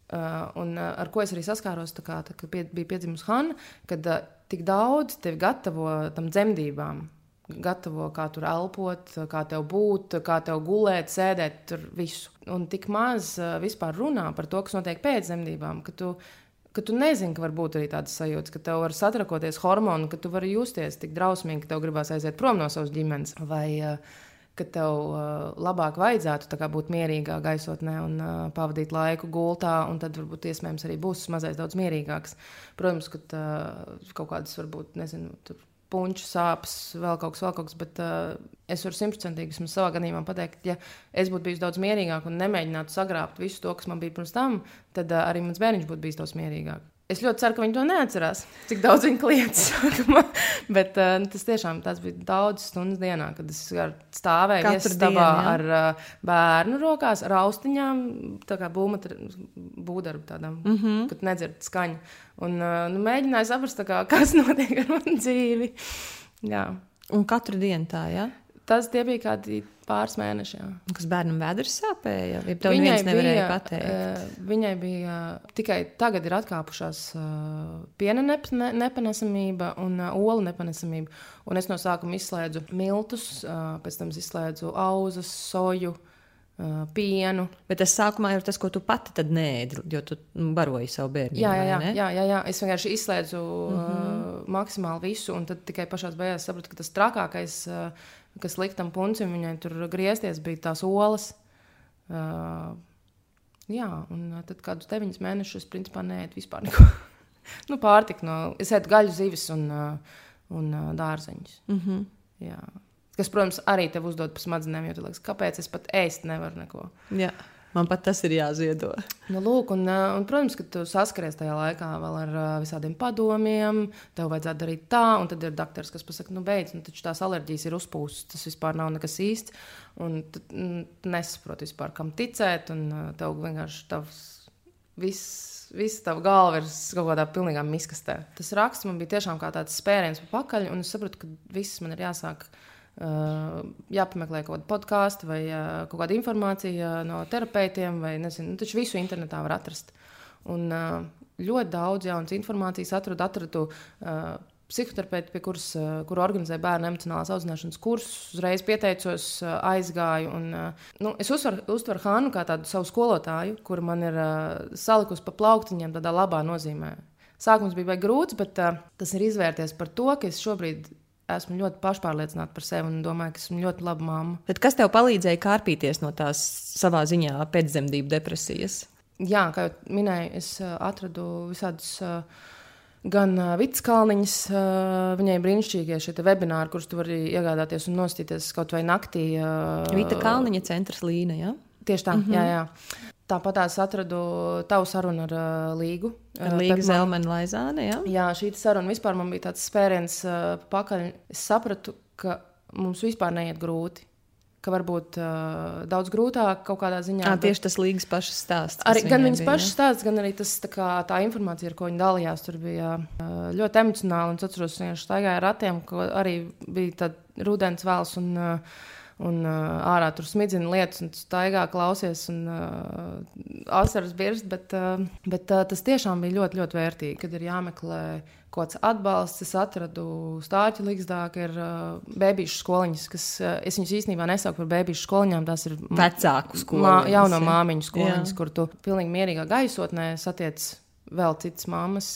Uh, un uh, ar ko es arī saskāros, kā, tā, kad pie, bija piedzimusi Hanna, kad uh, tik daudz tevi gatavo tam dzemdībām gatavo, kā tur elpot, kā tev būt, kā tev gulēt, sēdēt, tur visu. Un tik maz uh, vispār runā par to, kas notiek pēc dzemdībām, ka tu, ka tu nezini, ka var būt arī tādas sajūtas, ka tev var satrakoties hormoni, ka tu vari justies tik drausmīgi, ka tev gribās aiziet prom no savas ģimenes. Vai, uh, ka tev uh, labāk vajadzētu būt mierīgā gaisotnē un uh, pavadīt laiku gultā, un tad varbūt iespējams arī būs mazliet daudz mierīgāks. Protams, ka uh, kaut kādas varbūt, nezinu, tur puņu sāpes, vēl kaut kas, vēl kaut kas. Bet uh, es varu simtprocentīgi savā gadījumā pateikt, ja es būtu bijis daudz mierīgāk un nemēģinātu sagrābt visu to, kas man bija pirms tam, tad uh, arī mans bērniņš būtu bijis daudz mierīgāks. Es ļoti ceru, ka viņi to neatcerās, cik daudz viņa kliedz. Bet uh, tas tiešām tas bija daudz stundu dienā, kad es stāvēju viesistabā ar uh, bērnu rokās, ar austiņām, tā kā būdarbu tādām, mm -hmm. kad nedzird skaņu. Un uh, nu, mēģināju saprast, kā, kas notiek ar manu dzīvi. Jā. Un katru dienu tā, jā? Ja? Tas bija kādi pāris mēneši. Jā. Kas bērnam vēders sāpēja? Ja tev viņai nevarēja bija, pateikt. Uh, viņai bija uh, tikai tagad ir atkāpušās uh, piena nep ne nepanesamība un olu nepanesamība. Un es no sākuma izslēdzu miltus, pēc tam izslēdzu auzas, soju. Pienu. Bet tas sākumā ir tas, ko tu pati nēdi, jo tu nu, baroji savu bērnu. Jā, jā, jā, jā, jā, jā. Es vienkārši izslēdzu mm -hmm. uh, maksimāli visu, un tad tikai pašā beigās sapratu, ka tas trakākais uh, kas lika tam puncim, viņai tur griezties, bija tās olas. Uh, jā, un tad kādus deviņus mēnešus, principā, neēdu vispār neko. nu, pārtika no, es ēdu gaļu, zivis un, uh, un uh, dārzeņus. Mm -hmm. Jā. Kas, protams, arī tev uzdod pa smadzenēm, jo tu liekas, kāpēc es pat ēst nevaru neko. Jā. Man pat tas ir jāziedo. Nu, lūk, un, un, protams, ka tu saskaries tajā laikā vēl ar visādiem padomiem. Tev vajadzētu darīt tā, un tad ir doktors, kas pasakā, nu, beidz, nu, taču tās alerģijas ir uzpūstas. Tas vispār nav nekas īsts. Un tu nesaproti vispār, kam ticēt. Un tev vienkārši tavs viss, viss tava galva ir kaut kādā pilnīgā miskastē. Tas raksts man bija tiešām kā tāds spēriens pa pakaļ, un es sapratu, ka viss man ir jāsāk. Uh, jāpameklē kaut kāda podkāsta vai uh, kaut kāda informācija no terapeitiem, vai nezinu, nu, taču visu internetā var atrast. Un ļoti daudz jaunas informācijas atradu, atradu psihoterapeiti, pie kuras, kuru organizē bērnu emocionālās audzināšanas kursus. Uzreiz pieteicos, aizgāju. Un, nu, es uztveru, uztveru Hānu kā tādu savu skolotāju, kur man ir salikusi pa plauktiņiem tādā labā nozīmē. Sākums bija grūts, bet uh, tas ir izvērties par to, ka es šobrīd esmu ļoti pašpārliecināta par sevi un domāju, ka esmu ļoti laba mamma. Bet kas tev palīdzēja kārpīties no tās savā ziņā pēcdzemdību depresijas? Jā, kā jau minēju, es atradu visādus. Gan uh, Vits Kalniņš, uh, viņai brīnišķīgie šie webināri, kurus tu vari iegādāties un nostīties kaut vai naktī. Vita Kalniņa centrs Līna, jā? Tieši tā, mm -hmm. jā, jā. Tāpat es atradu tavu sarunu ar uh, Līgu. Ar uh, Līgu Zelmanu Laizāni, jā? Jā, šī saruna vispār man bija tāds spēriens uh, pakaļ. Es sapratu, ka mums vispār neiet grūti ka varbūt uh, daudz grūtāk kaut kādā ziņā. À, tieši tas līgas pašas stāsts. Arī, gan viņas bija, pašas stāsts, gan arī tas, tā, kā, tā informācija, ar ko viņi dalījās, tur bija uh, ļoti emocionāli. Es atceros, ka viņš staigāja ar ratiem, ko arī bija tāds rudens vēls. Un, uh, un uh, ārā tur smidzina lietas, un staigā klausies, un uh, asaras birst. Bet, uh, bet uh, tas tiešām bija ļoti, ļoti vērtīgi, kad ir jāmeklē kaut kāds atbalsts. Es atradu stāstu līgzdā, ka ir uh, bērnu skoliņas, kas uh, es viņus īstenībā nesaucu par bērnu skoliņām. Tās ir vecāku skoliņas. Jauno māmiņu skoliņas, jā. kur tu pilnīgi mierīgā gaisotnē satiec vēl citas mammas,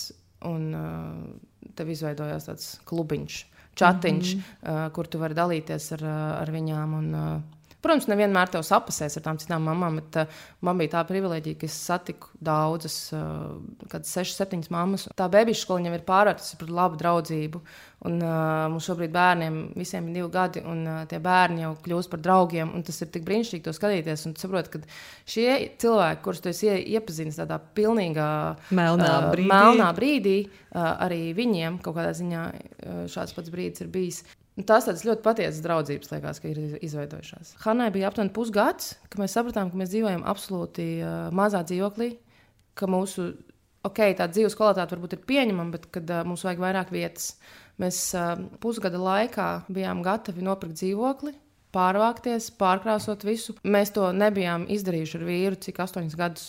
un uh, tev izveidojās tāds klubiņš, čatiņš, mm -hmm. uh, kur tu vari dalīties ar, ar viņām. Un, uh, Protams, nevienmēr tev sapasēs ar tām citām mamām, bet uh, man bija tā privilēģija, ka es satiku daudzas, uh, kad sešas, septiņas mammas. Tā bērnu skola jau ir pārvērtusies par labu draudzību. Un, uh, mums šobrīd bērniem visiem ir divi gadi, un uh, tie bērni jau kļūst par draugiem. Tas ir tik brīnišķīgi to skatīties. Un saprot, ka šie cilvēki, kurus tu iepazinis tādā pilnīgā melnā brīdī, uh, melnā brīdī uh, arī viņiem kaut kādā ziņā uh, šāds pats brīdis ir bijis. Un tās tādas ļoti patiesas draudzības, liekas, ka ir izveidojušās. Hanai bija aptuveni pusgads, kad mēs sapratām, ka mēs dzīvojam absolūti uh, mazā dzīvoklī, ka mūsu ok, tā dzīves kvalitāte varbūt ir pieņemama, bet kad uh, mums vajag vairāk vietas, mēs uh, pusgada laikā bijām gatavi nopirkt dzīvokli. Pārvākties, pārkrāsot visu. Mēs to nebijām izdarījuši ar vīru, cik astoņus gadus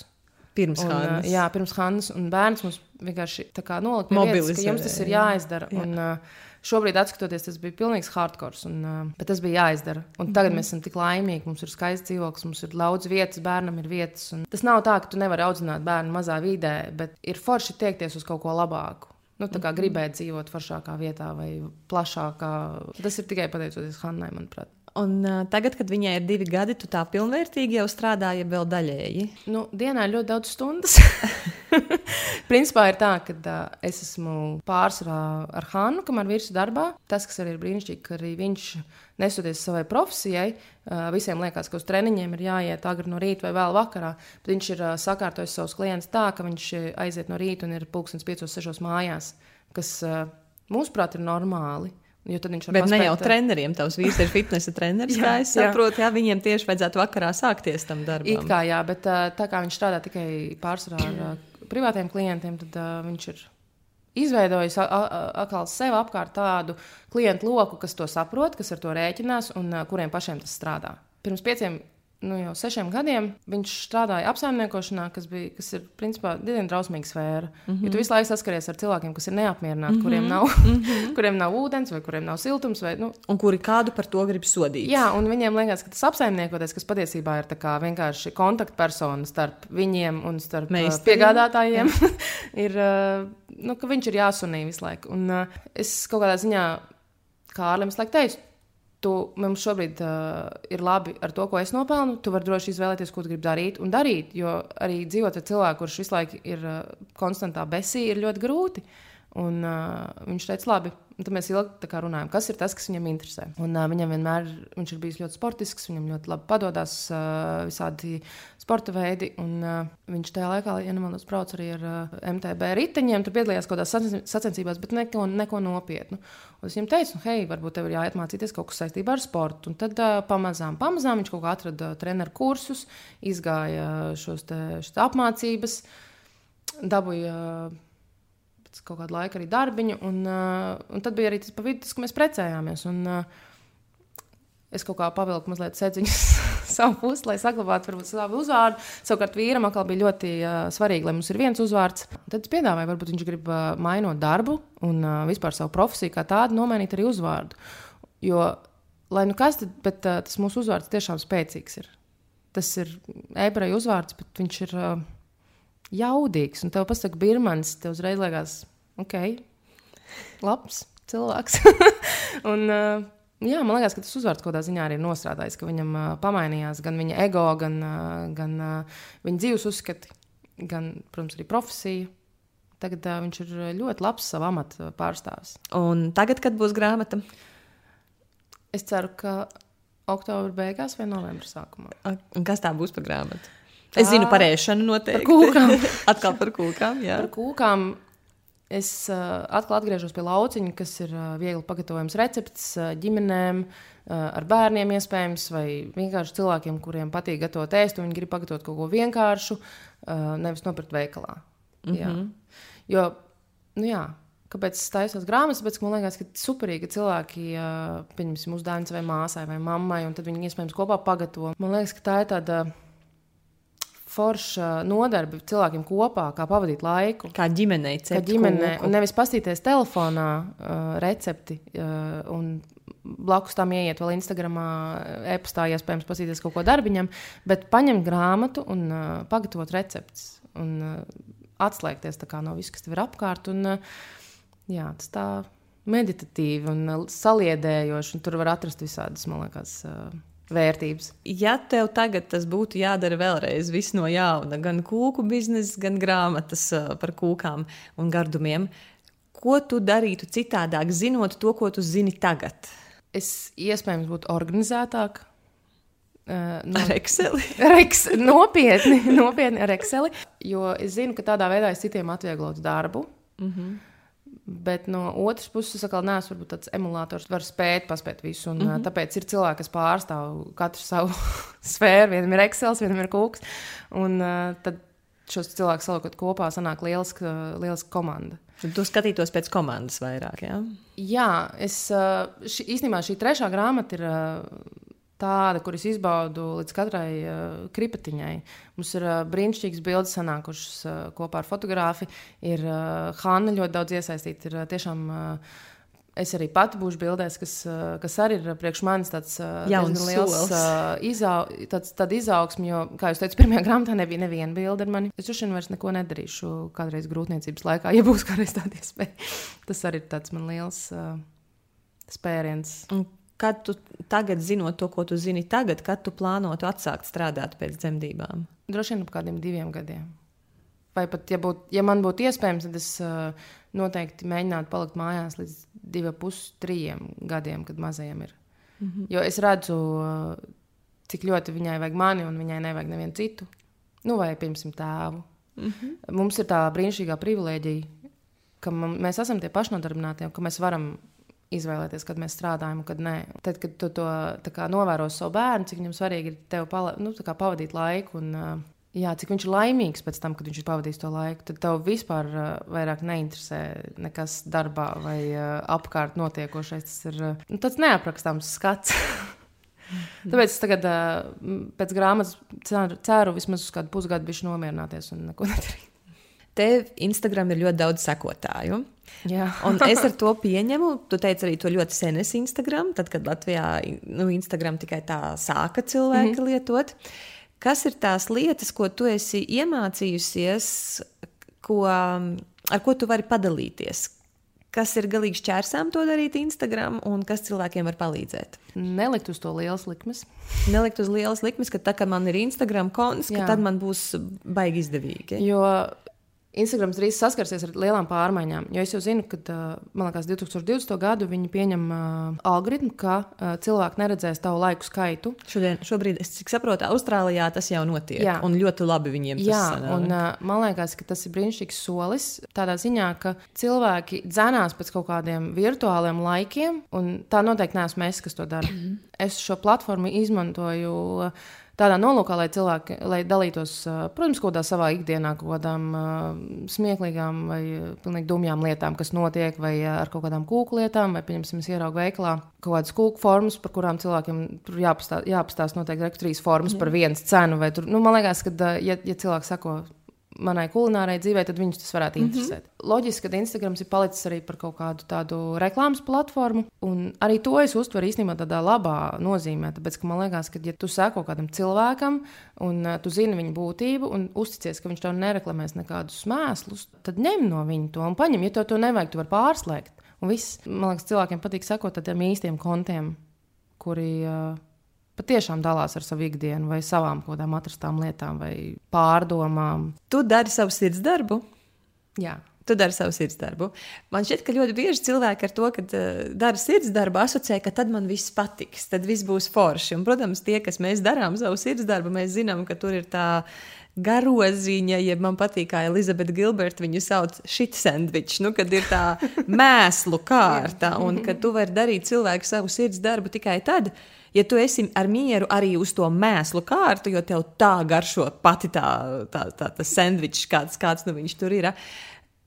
Pirms Hannas. Jā, pirms Hannas. Un bērns mums vienkārši nolika ka jums tas ir jāizdara. Jā. Un, uh, Šobrīd, skatoties, tas bija pilnīgs hardcore, un, bet tas bija jāizdara. Un tagad mm -hmm. mēs esam tik laimīgi, mums ir skaists dzīvoklis, mums ir daudz vietas, bērnam ir vietas. Tas nav tā, ka tu nevari audzināt bērnu mazā vidē, bet ir forši tiekties uz kaut ko labāku. Nu, tā kā -hmm. gribēt dzīvot foršākā vietā vai plašākā. Tas ir tikai pateicoties Hannai, manuprāt. Un, uh, tagad, kad viņai ir divi gadi, tu tā pilnvērtīgi jau strādāji, vēl daļēji. Nu, dienā ļoti daudz stundas. Principā ir tā, ka uh, es esmu pārsvarā ar Hānu, kamēr vīrs ir darbā. Tas, kas arī ir brīnišķīgi, ka arī viņš nesoties savai profesijai, uh, visiem liekas, ka uz treniņiem ir jāiet agri no rīta vai vēl vakarā. Bet viņš ir uh, sakārtojis savus klientus tā, ka viņš aiziet no rīta un ir pulkstenis 5-6 mājās, kas uh, mūsuprāt ir normāli. Jo tad viņš. Bet paspēt... ne jau treneriem, tavs vīrs ir fitnesa treneris. jā, es saprotu, jā. jā, viņiem tieši vajadzētu vakarā sākties tam darbam. It kā jā, bet tā kā viņš strādā tikai pārsvarā ar privātiem klientiem, tad uh, viņš ir izveidojis atkal sev apkārt tādu klientu loku, kas to saprot, kas ar to rēķinās un uh, kuriem pašiem tas strādā. Pirms pieciem nu, jau sešiem gadiem viņš strādāja apsaimniekošanā, kas, bija, kas ir principā diezgan drausmīga sfēra. Mm -hmm. Jo tu visu laiku saskaries ar cilvēkiem, kas ir neapmierināti, mm -hmm. kuriem, nav, mm -hmm. kuriem nav ūdens vai kuriem nav siltums. Vai, nu. Un kuri kādu par to grib sodīt. Jā, un viņiem liekas, ka tas apsaimniekoties, kas patiesībā ir vienkārši kontaktpersona starp viņiem un starp Meistari. piegādātājiem, ir, nu, ka viņš ir jāsunī visu laiku. Un es kaut kādā ziņā, kā Ārlim, teicu, tu mums šobrīd uh, ir labi ar to, ko es nopelnu. Tu vari droši izvēlēties, ko gribi darīt un darīt. Jo arī dzīvot ar cilvēku, kurš visu laiku ir uh, konstantā besī, ir ļoti grūti. Un, uh, viņš teica, labi, Un tad mēs ilgi runājam, kas ir tas, kas viņam interesē. Un, uh, viņam vienmēr viņš ir bijis ļoti sportisks, viņam ļoti labi padodas uh, visādi sporta veidi. Un, uh, viņš tajā laikā, ja nemaldos, brauc arī ar uh, MTB riteņiem, tur piedalījās kaut kādās sacensībās, bet neko, neko nopietnu. Un es viņam teicu, nu, hei, varbūt tev ir jāiet mācīties kaut kas saistībā ar sportu. Un tad uh, pamazām, pamazām viņš kaut kā atrada treneru kursus, izgāja šos te, apmācības. dabūju uh, pēc kaut kāda laika arī darbiņu, un, uh, un tad bija arī tas pa vidu, tas, ka mēs precējāmies. Un, uh, Es kaut kā pavilku mazliet sēdziņus savu pusi, lai saglabātu varbūt, savu uzvārdu. Savukārt vīram atkal bija ļoti uh, svarīgi, lai mums ir viens uzvārds. Tad es piedāvāju, varbūt viņš grib uh, mainot darbu un uh, vispār savu profesiju kā tādu, nomainīt arī uzvārdu. Jo, lai nu kas, tad, bet uh, tas mūsu uzvārds tiešām spēcīgs ir. Tas ir ebreju uzvārds, bet viņš ir uh, jaudīgs. Un tev pasaka, Birmans, tev uzreiz liekas, ok, labs cilvēks. un, uh, Jā, man liekas, ka tas uzvārds kaut kādā ziņā arī ir nostrādājis, ka viņam uh, pamainījās gan viņa ego, gan, uh, gan uh, viņa dzīves uzskati, gan, protams, arī profesija. Tagad uh, viņš ir ļoti labs savā amata pārstāvis. Un tagad, kad būs grāmata? Es ceru, ka oktobra beigās vai novembra sākumā. Un kas tā būs par grāmatu? Es zinu par ēšanu noteikti. Par kūkām. Atkal par kūkām, jā. Par kūkām Es uh, atkal atgriežos pie lauciņa, kas ir uh, viegli pagatavojams recepts uh, ģimenēm, uh, ar bērniem, iespējams, vai vienkārši cilvēkiem, kuriem patīk gatavot ēst, un viņi grib pagatavot kaut ko vienkāršu, uh, nevis nopirkt veikalā. Mm -hmm. Jā. Mhm. Jo, nu jā, kāpēc es taisos grāmatas? Tāpēc, man liekas, ka superīgi cilvēki, uh, pieņemsim, uzdāvina savai māsai vai mammai, un tad viņi iespējams kopā pagatavo. Man liekas, ka tā ir tāda forša nodarbe cilvēkiem kopā, kā pavadīt laiku. Kā ģimenei. Kā ģimenei, un nevis pastīties telefonā uh, recepti. Uh, un blakus tam ieiet vēl Instagramā, e-pastā, iespējams, pastīties kaut ko darbiņam, bet paņemt grāmatu un uh, pagatavot receptes. Un uh, atslēgties no viss, kas tev ir apkārt. Un, uh, jā, tas tā meditatīvi un uh, saliedējoši, un tur var atrast visādas, man liekas, uh, vērtības. Ja tev tagad tas būtu jādara vēlreiz, viss no jauna, gan kūku biznesa, gan grāmatas par kūkām un gardumiem, ko tu darītu citādāk, zinot to, ko tu zini tagad? Es iespējams būtu organizētāk. Uh, no, ar Excel? Ex, nopietni, nopietni ar Excel. Jo es zinu, ka tādā veidā es citiem atvieglotu darbu. Mm -hmm. Bet no otras puses, es atkal neesmu varbūt, tāds emulators, var spēt paspēt visu. Un, mm -hmm. Tāpēc ir cilvēki, kas pārstāv katru savu sfēru. Vienam ir Excel, vienam ir kūks. Un tad šos cilvēkus salikot kopā, sanāk lieliska, lieliska komanda. Tu skatītos pēc komandas vairāk. Ja? Jā, es ši, īstenībā šī trešā grāmata ir tāda, kuras izbaudu līdz katrai uh, kripatiņai. Mums ir uh, brīnišķīgas bildes sanākušas uh, kopā ar fotografu. Ir uh, Hanna ļoti daudz iesaistīta. Ir uh, tiešām. Uh, Es arī pati būšu bildēs, kas, kas arī ir priekš manis tāds uh, liels uh, izau, tāds, izaugsme. Jo, kā jau teicu, pirmajā grāmatā nebija neviena bilde ar mani. Es droši vien vairs neko nedarīšu kādreiz grūtniecības laikā, ja būs kādreiz tāda iespēja. Tas arī ir tāds man liels uh, spēriens. Un Kad tu tagad zinot to, ko tu zini tagad, kad tu plānotu atsākt strādāt pēc dzemdībām? Droši vien ap kādiem diviem gadiem. Vai pat, ja, būt, ja man būtu iespējams, tad es uh, noteikti mēģinātu palikt mājās līdz diviem, pus, trim gadiem, kad mazajam ir. Mm -hmm. Jo es redzu, uh, cik ļoti viņai vajag mani, un viņai nevajag nevienu citu. Nu, vai, piemēram, tēvu. Mm -hmm. Mums ir tā brīnišķīgā privilēģija, ka mēs esam tie pašnodarbinātie, ka mēs varam izvēlēties, kad mēs strādājam, kad nē. Tad, kad tu to kā, novēro savu bērnu, cik viņam svarīgi ir tev pala, nu, pavadīt laiku. Un, Jā, cik viņš ir laimīgs pēc tam, kad viņš ir pavadījis to laiku, tad tev vispār uh, vairāk neinteresē nekas darbā vai uh, apkārt notiekošais. Tas ir uh, nu, tāds neaprakstāms skats. Tāpēc es tagad, uh, pēc grāmatas, ceru, ceru vismaz uz kādu pusgadu bišķi nomierināties un neko nedarīt. Tev Instagram ir ļoti daudz sekotāju. Es ar to pieņemu. Tu teici arī to ļoti sen es Instagram, tad, kad Latvijā nu, Instagram tikai tā sāka cilvēki mm -hmm. lietot. Kas ir tās lietas, ko tu esi iemācījusies, ko, ar ko tu vari padalīties? Kas ir galīgi šķērsām to darīt Instagram, un kas cilvēkiem var palīdzēt? Nelikt uz to lielas likmes. Nelikt uz lielas likmes, ka tā kā man ir Instagram konts, tad man būs baigi izdevīgi. Jo Instagrams drīz saskarsies ar lielām pārmaiņām. Jo es jau zinu, ka man liekas, 2020. gadu viņi pieņem uh, algoritmu, ka uh, cilvēki neredzēs tavu laiku skaitu. Šodien, šobrīd, es saprotu, Austrālijā tas jau notiek. Jā. Un ļoti labi viņiem tas Jā, sanāk. un uh, man liekas, ka tas ir brīnišķīgs solis. Tādā ziņā, ka cilvēki dzenās pēc kaut kādiem virtuāliem laikiem, un tā noteikti neesmu es, kas to dara. -hmm. Es šo platformu izmantoju. Uh, tādā nolūkā, lai cilvēki lai dalītos, protams, kaut kādā savā ikdienā, kaut kādām smieklīgām vai pilnīgi dumjām lietām, kas notiek, vai ar kaut kādām kūku lietām, vai, pieņemsim, ieraugu veiklā kaut kādas kūku formas, par kurām cilvēkiem tur jāpastāsta, jāpastāst noteikti trīs formas Jā. par vienas cenu. Tur, nu, man liekas, ka, ja, ja cilvēks sako manai kulinārai dzīvei, tad viņus tas varētu mhm. interesēt. Mm -hmm. Loģiski, ka Instagrams ir palicis arī par kaut kādu tādu reklāmas platformu, un arī to es uztveru īstenībā tādā labā nozīmē. Tāpēc, ka man liekas, ka, ja tu seko kādam cilvēkam, un uh, tu zini viņa būtību, un uzticies, ka viņš tev nereklamēs nekādus mēslus, tad ņem no viņa to un paņem. Ja tev to nevajag, tu vari pārslēgt. Un viss, man liekas, cilvēkiem patīk sekot tādiem īstiem kontiem, kuri. Uh, patiešām dalās ar savu ikdienu, vai savām kaut kādām atrastām lietām, vai pārdomām. Tu dari savu sirds darbu. Jā. Tu dari savu sirds darbu. Man šķiet, ka ļoti bieži cilvēki ar to, ka uh, dara sirds darbu, asociē, ka tad man viss patiks, tad viss būs forši. Un, protams, tie, kas mēs darām savu sirds darbu, mēs zinām, ka tur ir tā garoziņa, ja man patīk, kā Elizabete Gilberta viņu sauc šit sandvičs, nu, kad ir tā mēslu kārta un ka tu vari darīt cilvēku savu sirds darbu tikai tad, ja tu esi ar mieru arī uz to mēslu kārtu, jo tev tā garšo pati tā, tā, tā, tā sandvičs, kāds, kāds nu viņš tur ir.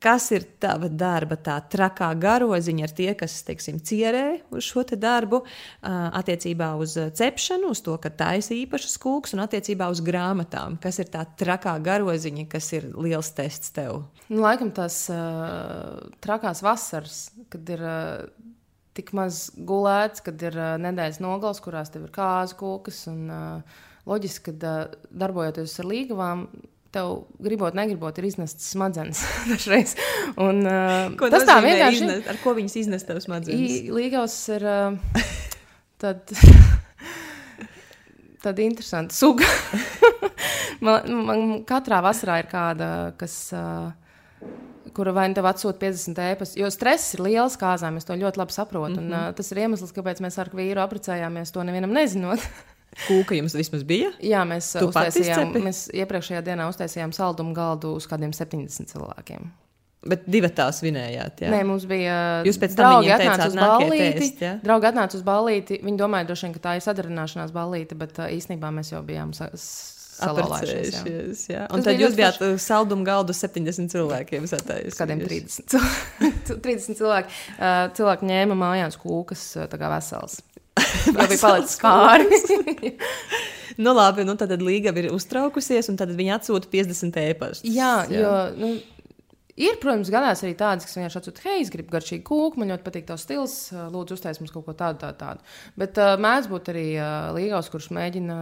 Kas ir tava darba, tā trakā garoziņa ar tie, kas, teiksim, cierē uz šo te darbu, attiecībā uz cepšanu, uz to, ka taisa īpašas kūks, un attiecībā uz grāmatām? Kas ir tā trakā garoziņa, kas ir liels tests tev? Nu, laikam tās uh, trakās vasaras, kad ir uh, tik maz gulēts, kad ir uh, nedēļas nogals, kurās tev ir kāzu kūkas. Un, uh, loģiski, ka uh, darbojoties ar līgavām, tev gribot, negribot, ir iznests smadzenes dažreiz. Un, uh, tas tā vienkārši ir. Ar ko viņas iznes tev smadzenes? Līgavs ir uh, tad, tad interesanti suga. man, man katrā vasarā ir kāda, kas. Uh, kura vai nu tev atsūta 50 ēpas. Jo stress ir liels kāzām, es to ļoti labi saprotu. Mm -hmm. un, uh, tas ir iemesls, kāpēc mēs ar vīru apprecējāmies, to nevienam nezinot. Kūka jums vismaz bija? Jā, mēs, tu uztaisījām, mēs iepriekšējā dienā uztaisījām saldumu galdu uz kādiem 70 cilvēkiem. Bet divi tā svinējāt. Jā. Nē, mums bija. Jūs pēc tam draugi atnāca uz ballīti. Tēst? Draugi atnāca uz ballīti. Viņi domāja, droši, ka tā ir sadarināšanās ballīte, bet uh, īstenībā mēs jau bijām Jā. Un tad jūs bijāt uh, saldumu galdu 70 cilvēkiem. Kādiem 30, 30 cilvēki. Uh, cilvēki ņēma mājās kūkas, uh, tā kā vesels. Jau bija palicis pāri. nu, labi, nu tad līga ir uztraukusies, un tad viņi atsūta 50 ēpastus. Jā, jā, jo nu, Ir, protams, gadās arī tādas, kas vienkārši atsūta, hei, es gribu garšīgu kūku, man ļoti patīk tavs stils, lūdzu, uztaisīt mums kaut ko tādu, tādu. tādu. Bet uh, mēdz būt arī uh, līgavs, kurš mēģina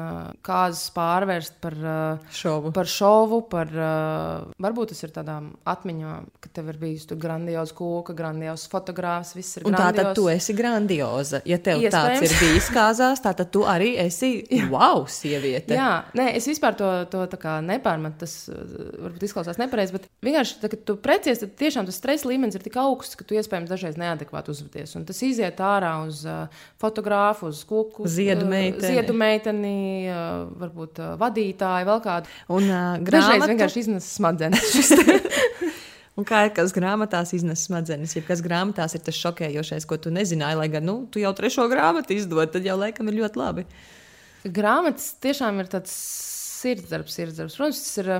kāzas pārvērst par uh, šovu. Par šovu, par, uh, varbūt tas ir tādām atmiņām, ka tev ir bijis tur grandioza kūka, grandiozs fotogrāfs, viss ir. Un tā tad tu esi grandioza. Ja tev Iespējams. tāds ir bijis kāzās, tā tad tu arī esi wow, sieviete. Jā, nē, es vispār to, to nepārmetu, tas varbūt izklausās nepareizi, bet vienkārši, tā, kad tu precies, tad tiešām tas stresa līmenis ir tik augsts, ka tu iespējams dažreiz neadekvāti uzvedies. Un tas iziet ārā uz uh, fotografu, uz kuku, ziedu meiteni, uh, ziedu meiteni uh, varbūt uh, vadītāju, vēl kādu. Un uh, grāmatu... dažreiz vienkārši iznes smadzenes. Un kā ir kas grāmatās iznes smadzenes, ja kas grāmatās ir tas šokējošais, ko tu nezināji, lai gan nu, tu jau trešo grāmatu izdod, tad jau laikam ir ļoti labi. Grāmatas tiešām ir tāds sirdsdarbs, sirdsdarbs. Protams, tas ir.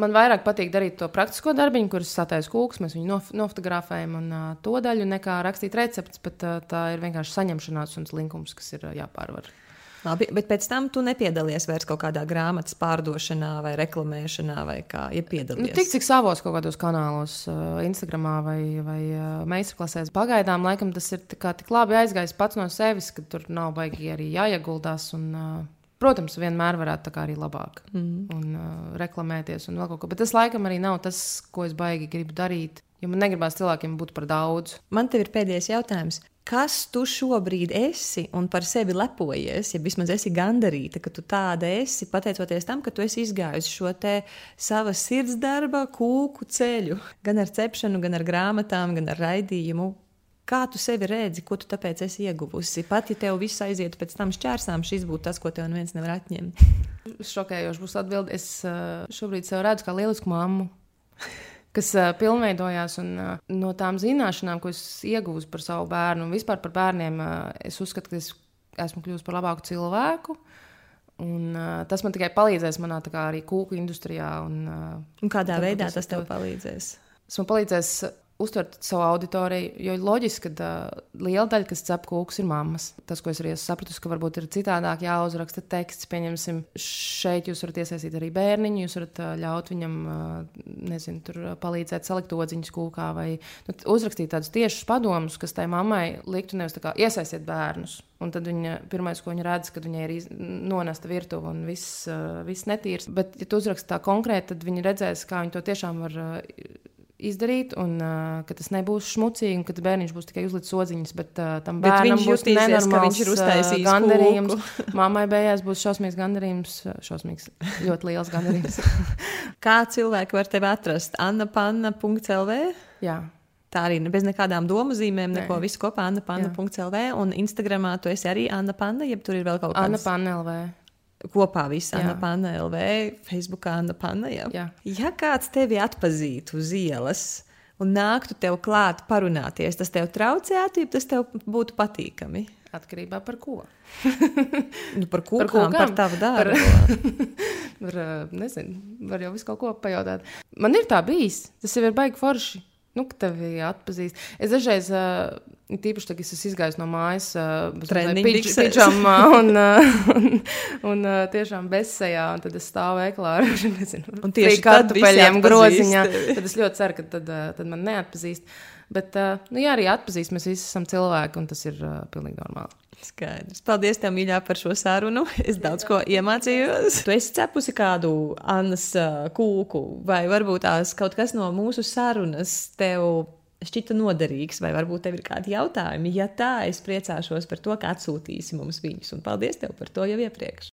Man vairāk patīk darīt to praktisko darbiņu, kurus sataisu kūks, mēs viņu nof nofotografējam un uh, to daļu, nekā rakstīt recepts, bet uh, tā ir vienkārši saņemšanās un slinkums, kas ir uh, jāpārvar. Labi, bet pēc tam tu nepiedalies vairs kaut kādā grāmatas pārdošanā vai reklamēšanā, vai kā ja piedalies. Nu, tik cik savos kaut kādos kanālos, uh, Instagram vai, vai uh, meistarklasēs. Pagaidām, laikam, tas ir tik labi aizgājis pats no sevis, ka tur nav baigi arī jāieguldās. Un, uh, Protams, vienmēr varētu arī labāk mm. un uh, reklamēties un vēl kaut ko. Bet tas laikam arī nav tas, ko es baigi gribu darīt. Jo man negribās cilvēkiem būt par daudz. Man te ir pēdējais jautājums. Kas tu šobrīd esi un par sevi lepojies, ja vismaz esi gandarīta, ka tu tāda esi, pateicoties tam, ka tu esi izgājusi šo te sava sirds darba, kūku ceļu, gan ar cepšanu, gan ar grāmatām, gan ar raidījumu. Kā tu sevi redzi, ko tu tāpēc esi ieguvusi? Pat ja tev viss aizietu pēc tam šķērsām, šis būtu tas, ko tev neviens nevar atņemt. Šokējoši būs atbildi. Es uh, šobrīd sev redzu kā lielisku mammu. Kas uh, pilnveidojās, un uh, no tām zināšanām, ko es ieguvu par savu bērnu, un vispār par bērniem, uh, es uzskatu, ka es esmu kļuvusi par labāku cilvēku. Un, uh, tas man tikai palīdzēs manā kā, arī kūku industrijā. Un, uh, un kādā veidā tas tev palīdzēs? Tas man palīdzēs uztvert savu auditoriju. Jo loģiski, ka uh, liela daļa, kas cep kūkus, ir mammas. Tas, ko es arī esmu sapratusi, ka varbūt ir citādāk jāuzraksta teksts. Pieņemsim, šeit jūs varat iesaistīt arī bērniņu. Jūs varat uh, ļaut viņam, uh, nezinu, tur palīdzēt salikt odziņas kūkā vai nu, uzrakstīt tādus tiešus padomus, kas tai mammai liktu nevis tā kā iesaistīt bērnus. Un tad viņa pirmais, ko viņa redz, kad viņai ir iz... nonesta virtuve un viss, uh, viss netīrs. Bet, ja tu uzraksti tā konkrēti, tad viņi redzēs, kā viņi to tiešām var. Uh, izdarīt, un uh, ka tas nebūs šmucīgi, un ka bērniņš būs tikai uzlicis odziņas, bet uh, tam bērnam bet būs nenormāls, viņš ir uztaisījis gandarījums. Mammai beigās būs šausmīgs gandarījums, šausmīgs, ļoti liels gandarījums. Kā cilvēki var tevi atrast? annapanna.lv? Jā. Tā arī bez nekādām domu zīmēm, neko visu kopā annapanna.lv un Instagramā tu esi arī Anna Panna, jeb tur ir vēl kaut kas tāds. Anna Panna LV kopā viss Anna Panna LV, Facebookā Anna Panna. Jā. Jā. Ja kāds tevi atpazītu uz ielas un nāktu tev klāt parunāties, tas tev traucētu, ja tas tev būtu patīkami? Atkarībā par ko? nu, par ko? Par, kūkām, par tavu darbu. Par, par, nezinu, var jau visu kaut ko pajautāt. Man ir tā bijis, tas jau ir baigi forši. Nu, ka tevi atpazīst. Es dažreiz, uh, tīpaši tagad, es izgāju no mājas, uh, pidžamā un, uh, un, un uh, tiešām bezsajā, un tad es stāvu veiklā ar kartupeļiem groziņā. Tad es ļoti ceru, ka tad, uh, tad man neatpazīst. Bet, uh, nu, jā, arī atpazīst, mēs visi esam cilvēki, un tas ir uh, pilnīgi normāli. Skaidrs. Paldies, tev, mīļā, par šo sarunu. Es daudz ko iemācījos. Tu esi cepusi kādu Annas kūku, vai varbūt tās kaut kas no mūsu sarunas tev šķita noderīgs, vai varbūt tev ir kādi jautājumi. Ja tā, es priecāšos par to, ka atsūtīsi mums viņus. Un paldies tev par to jau iepriekš.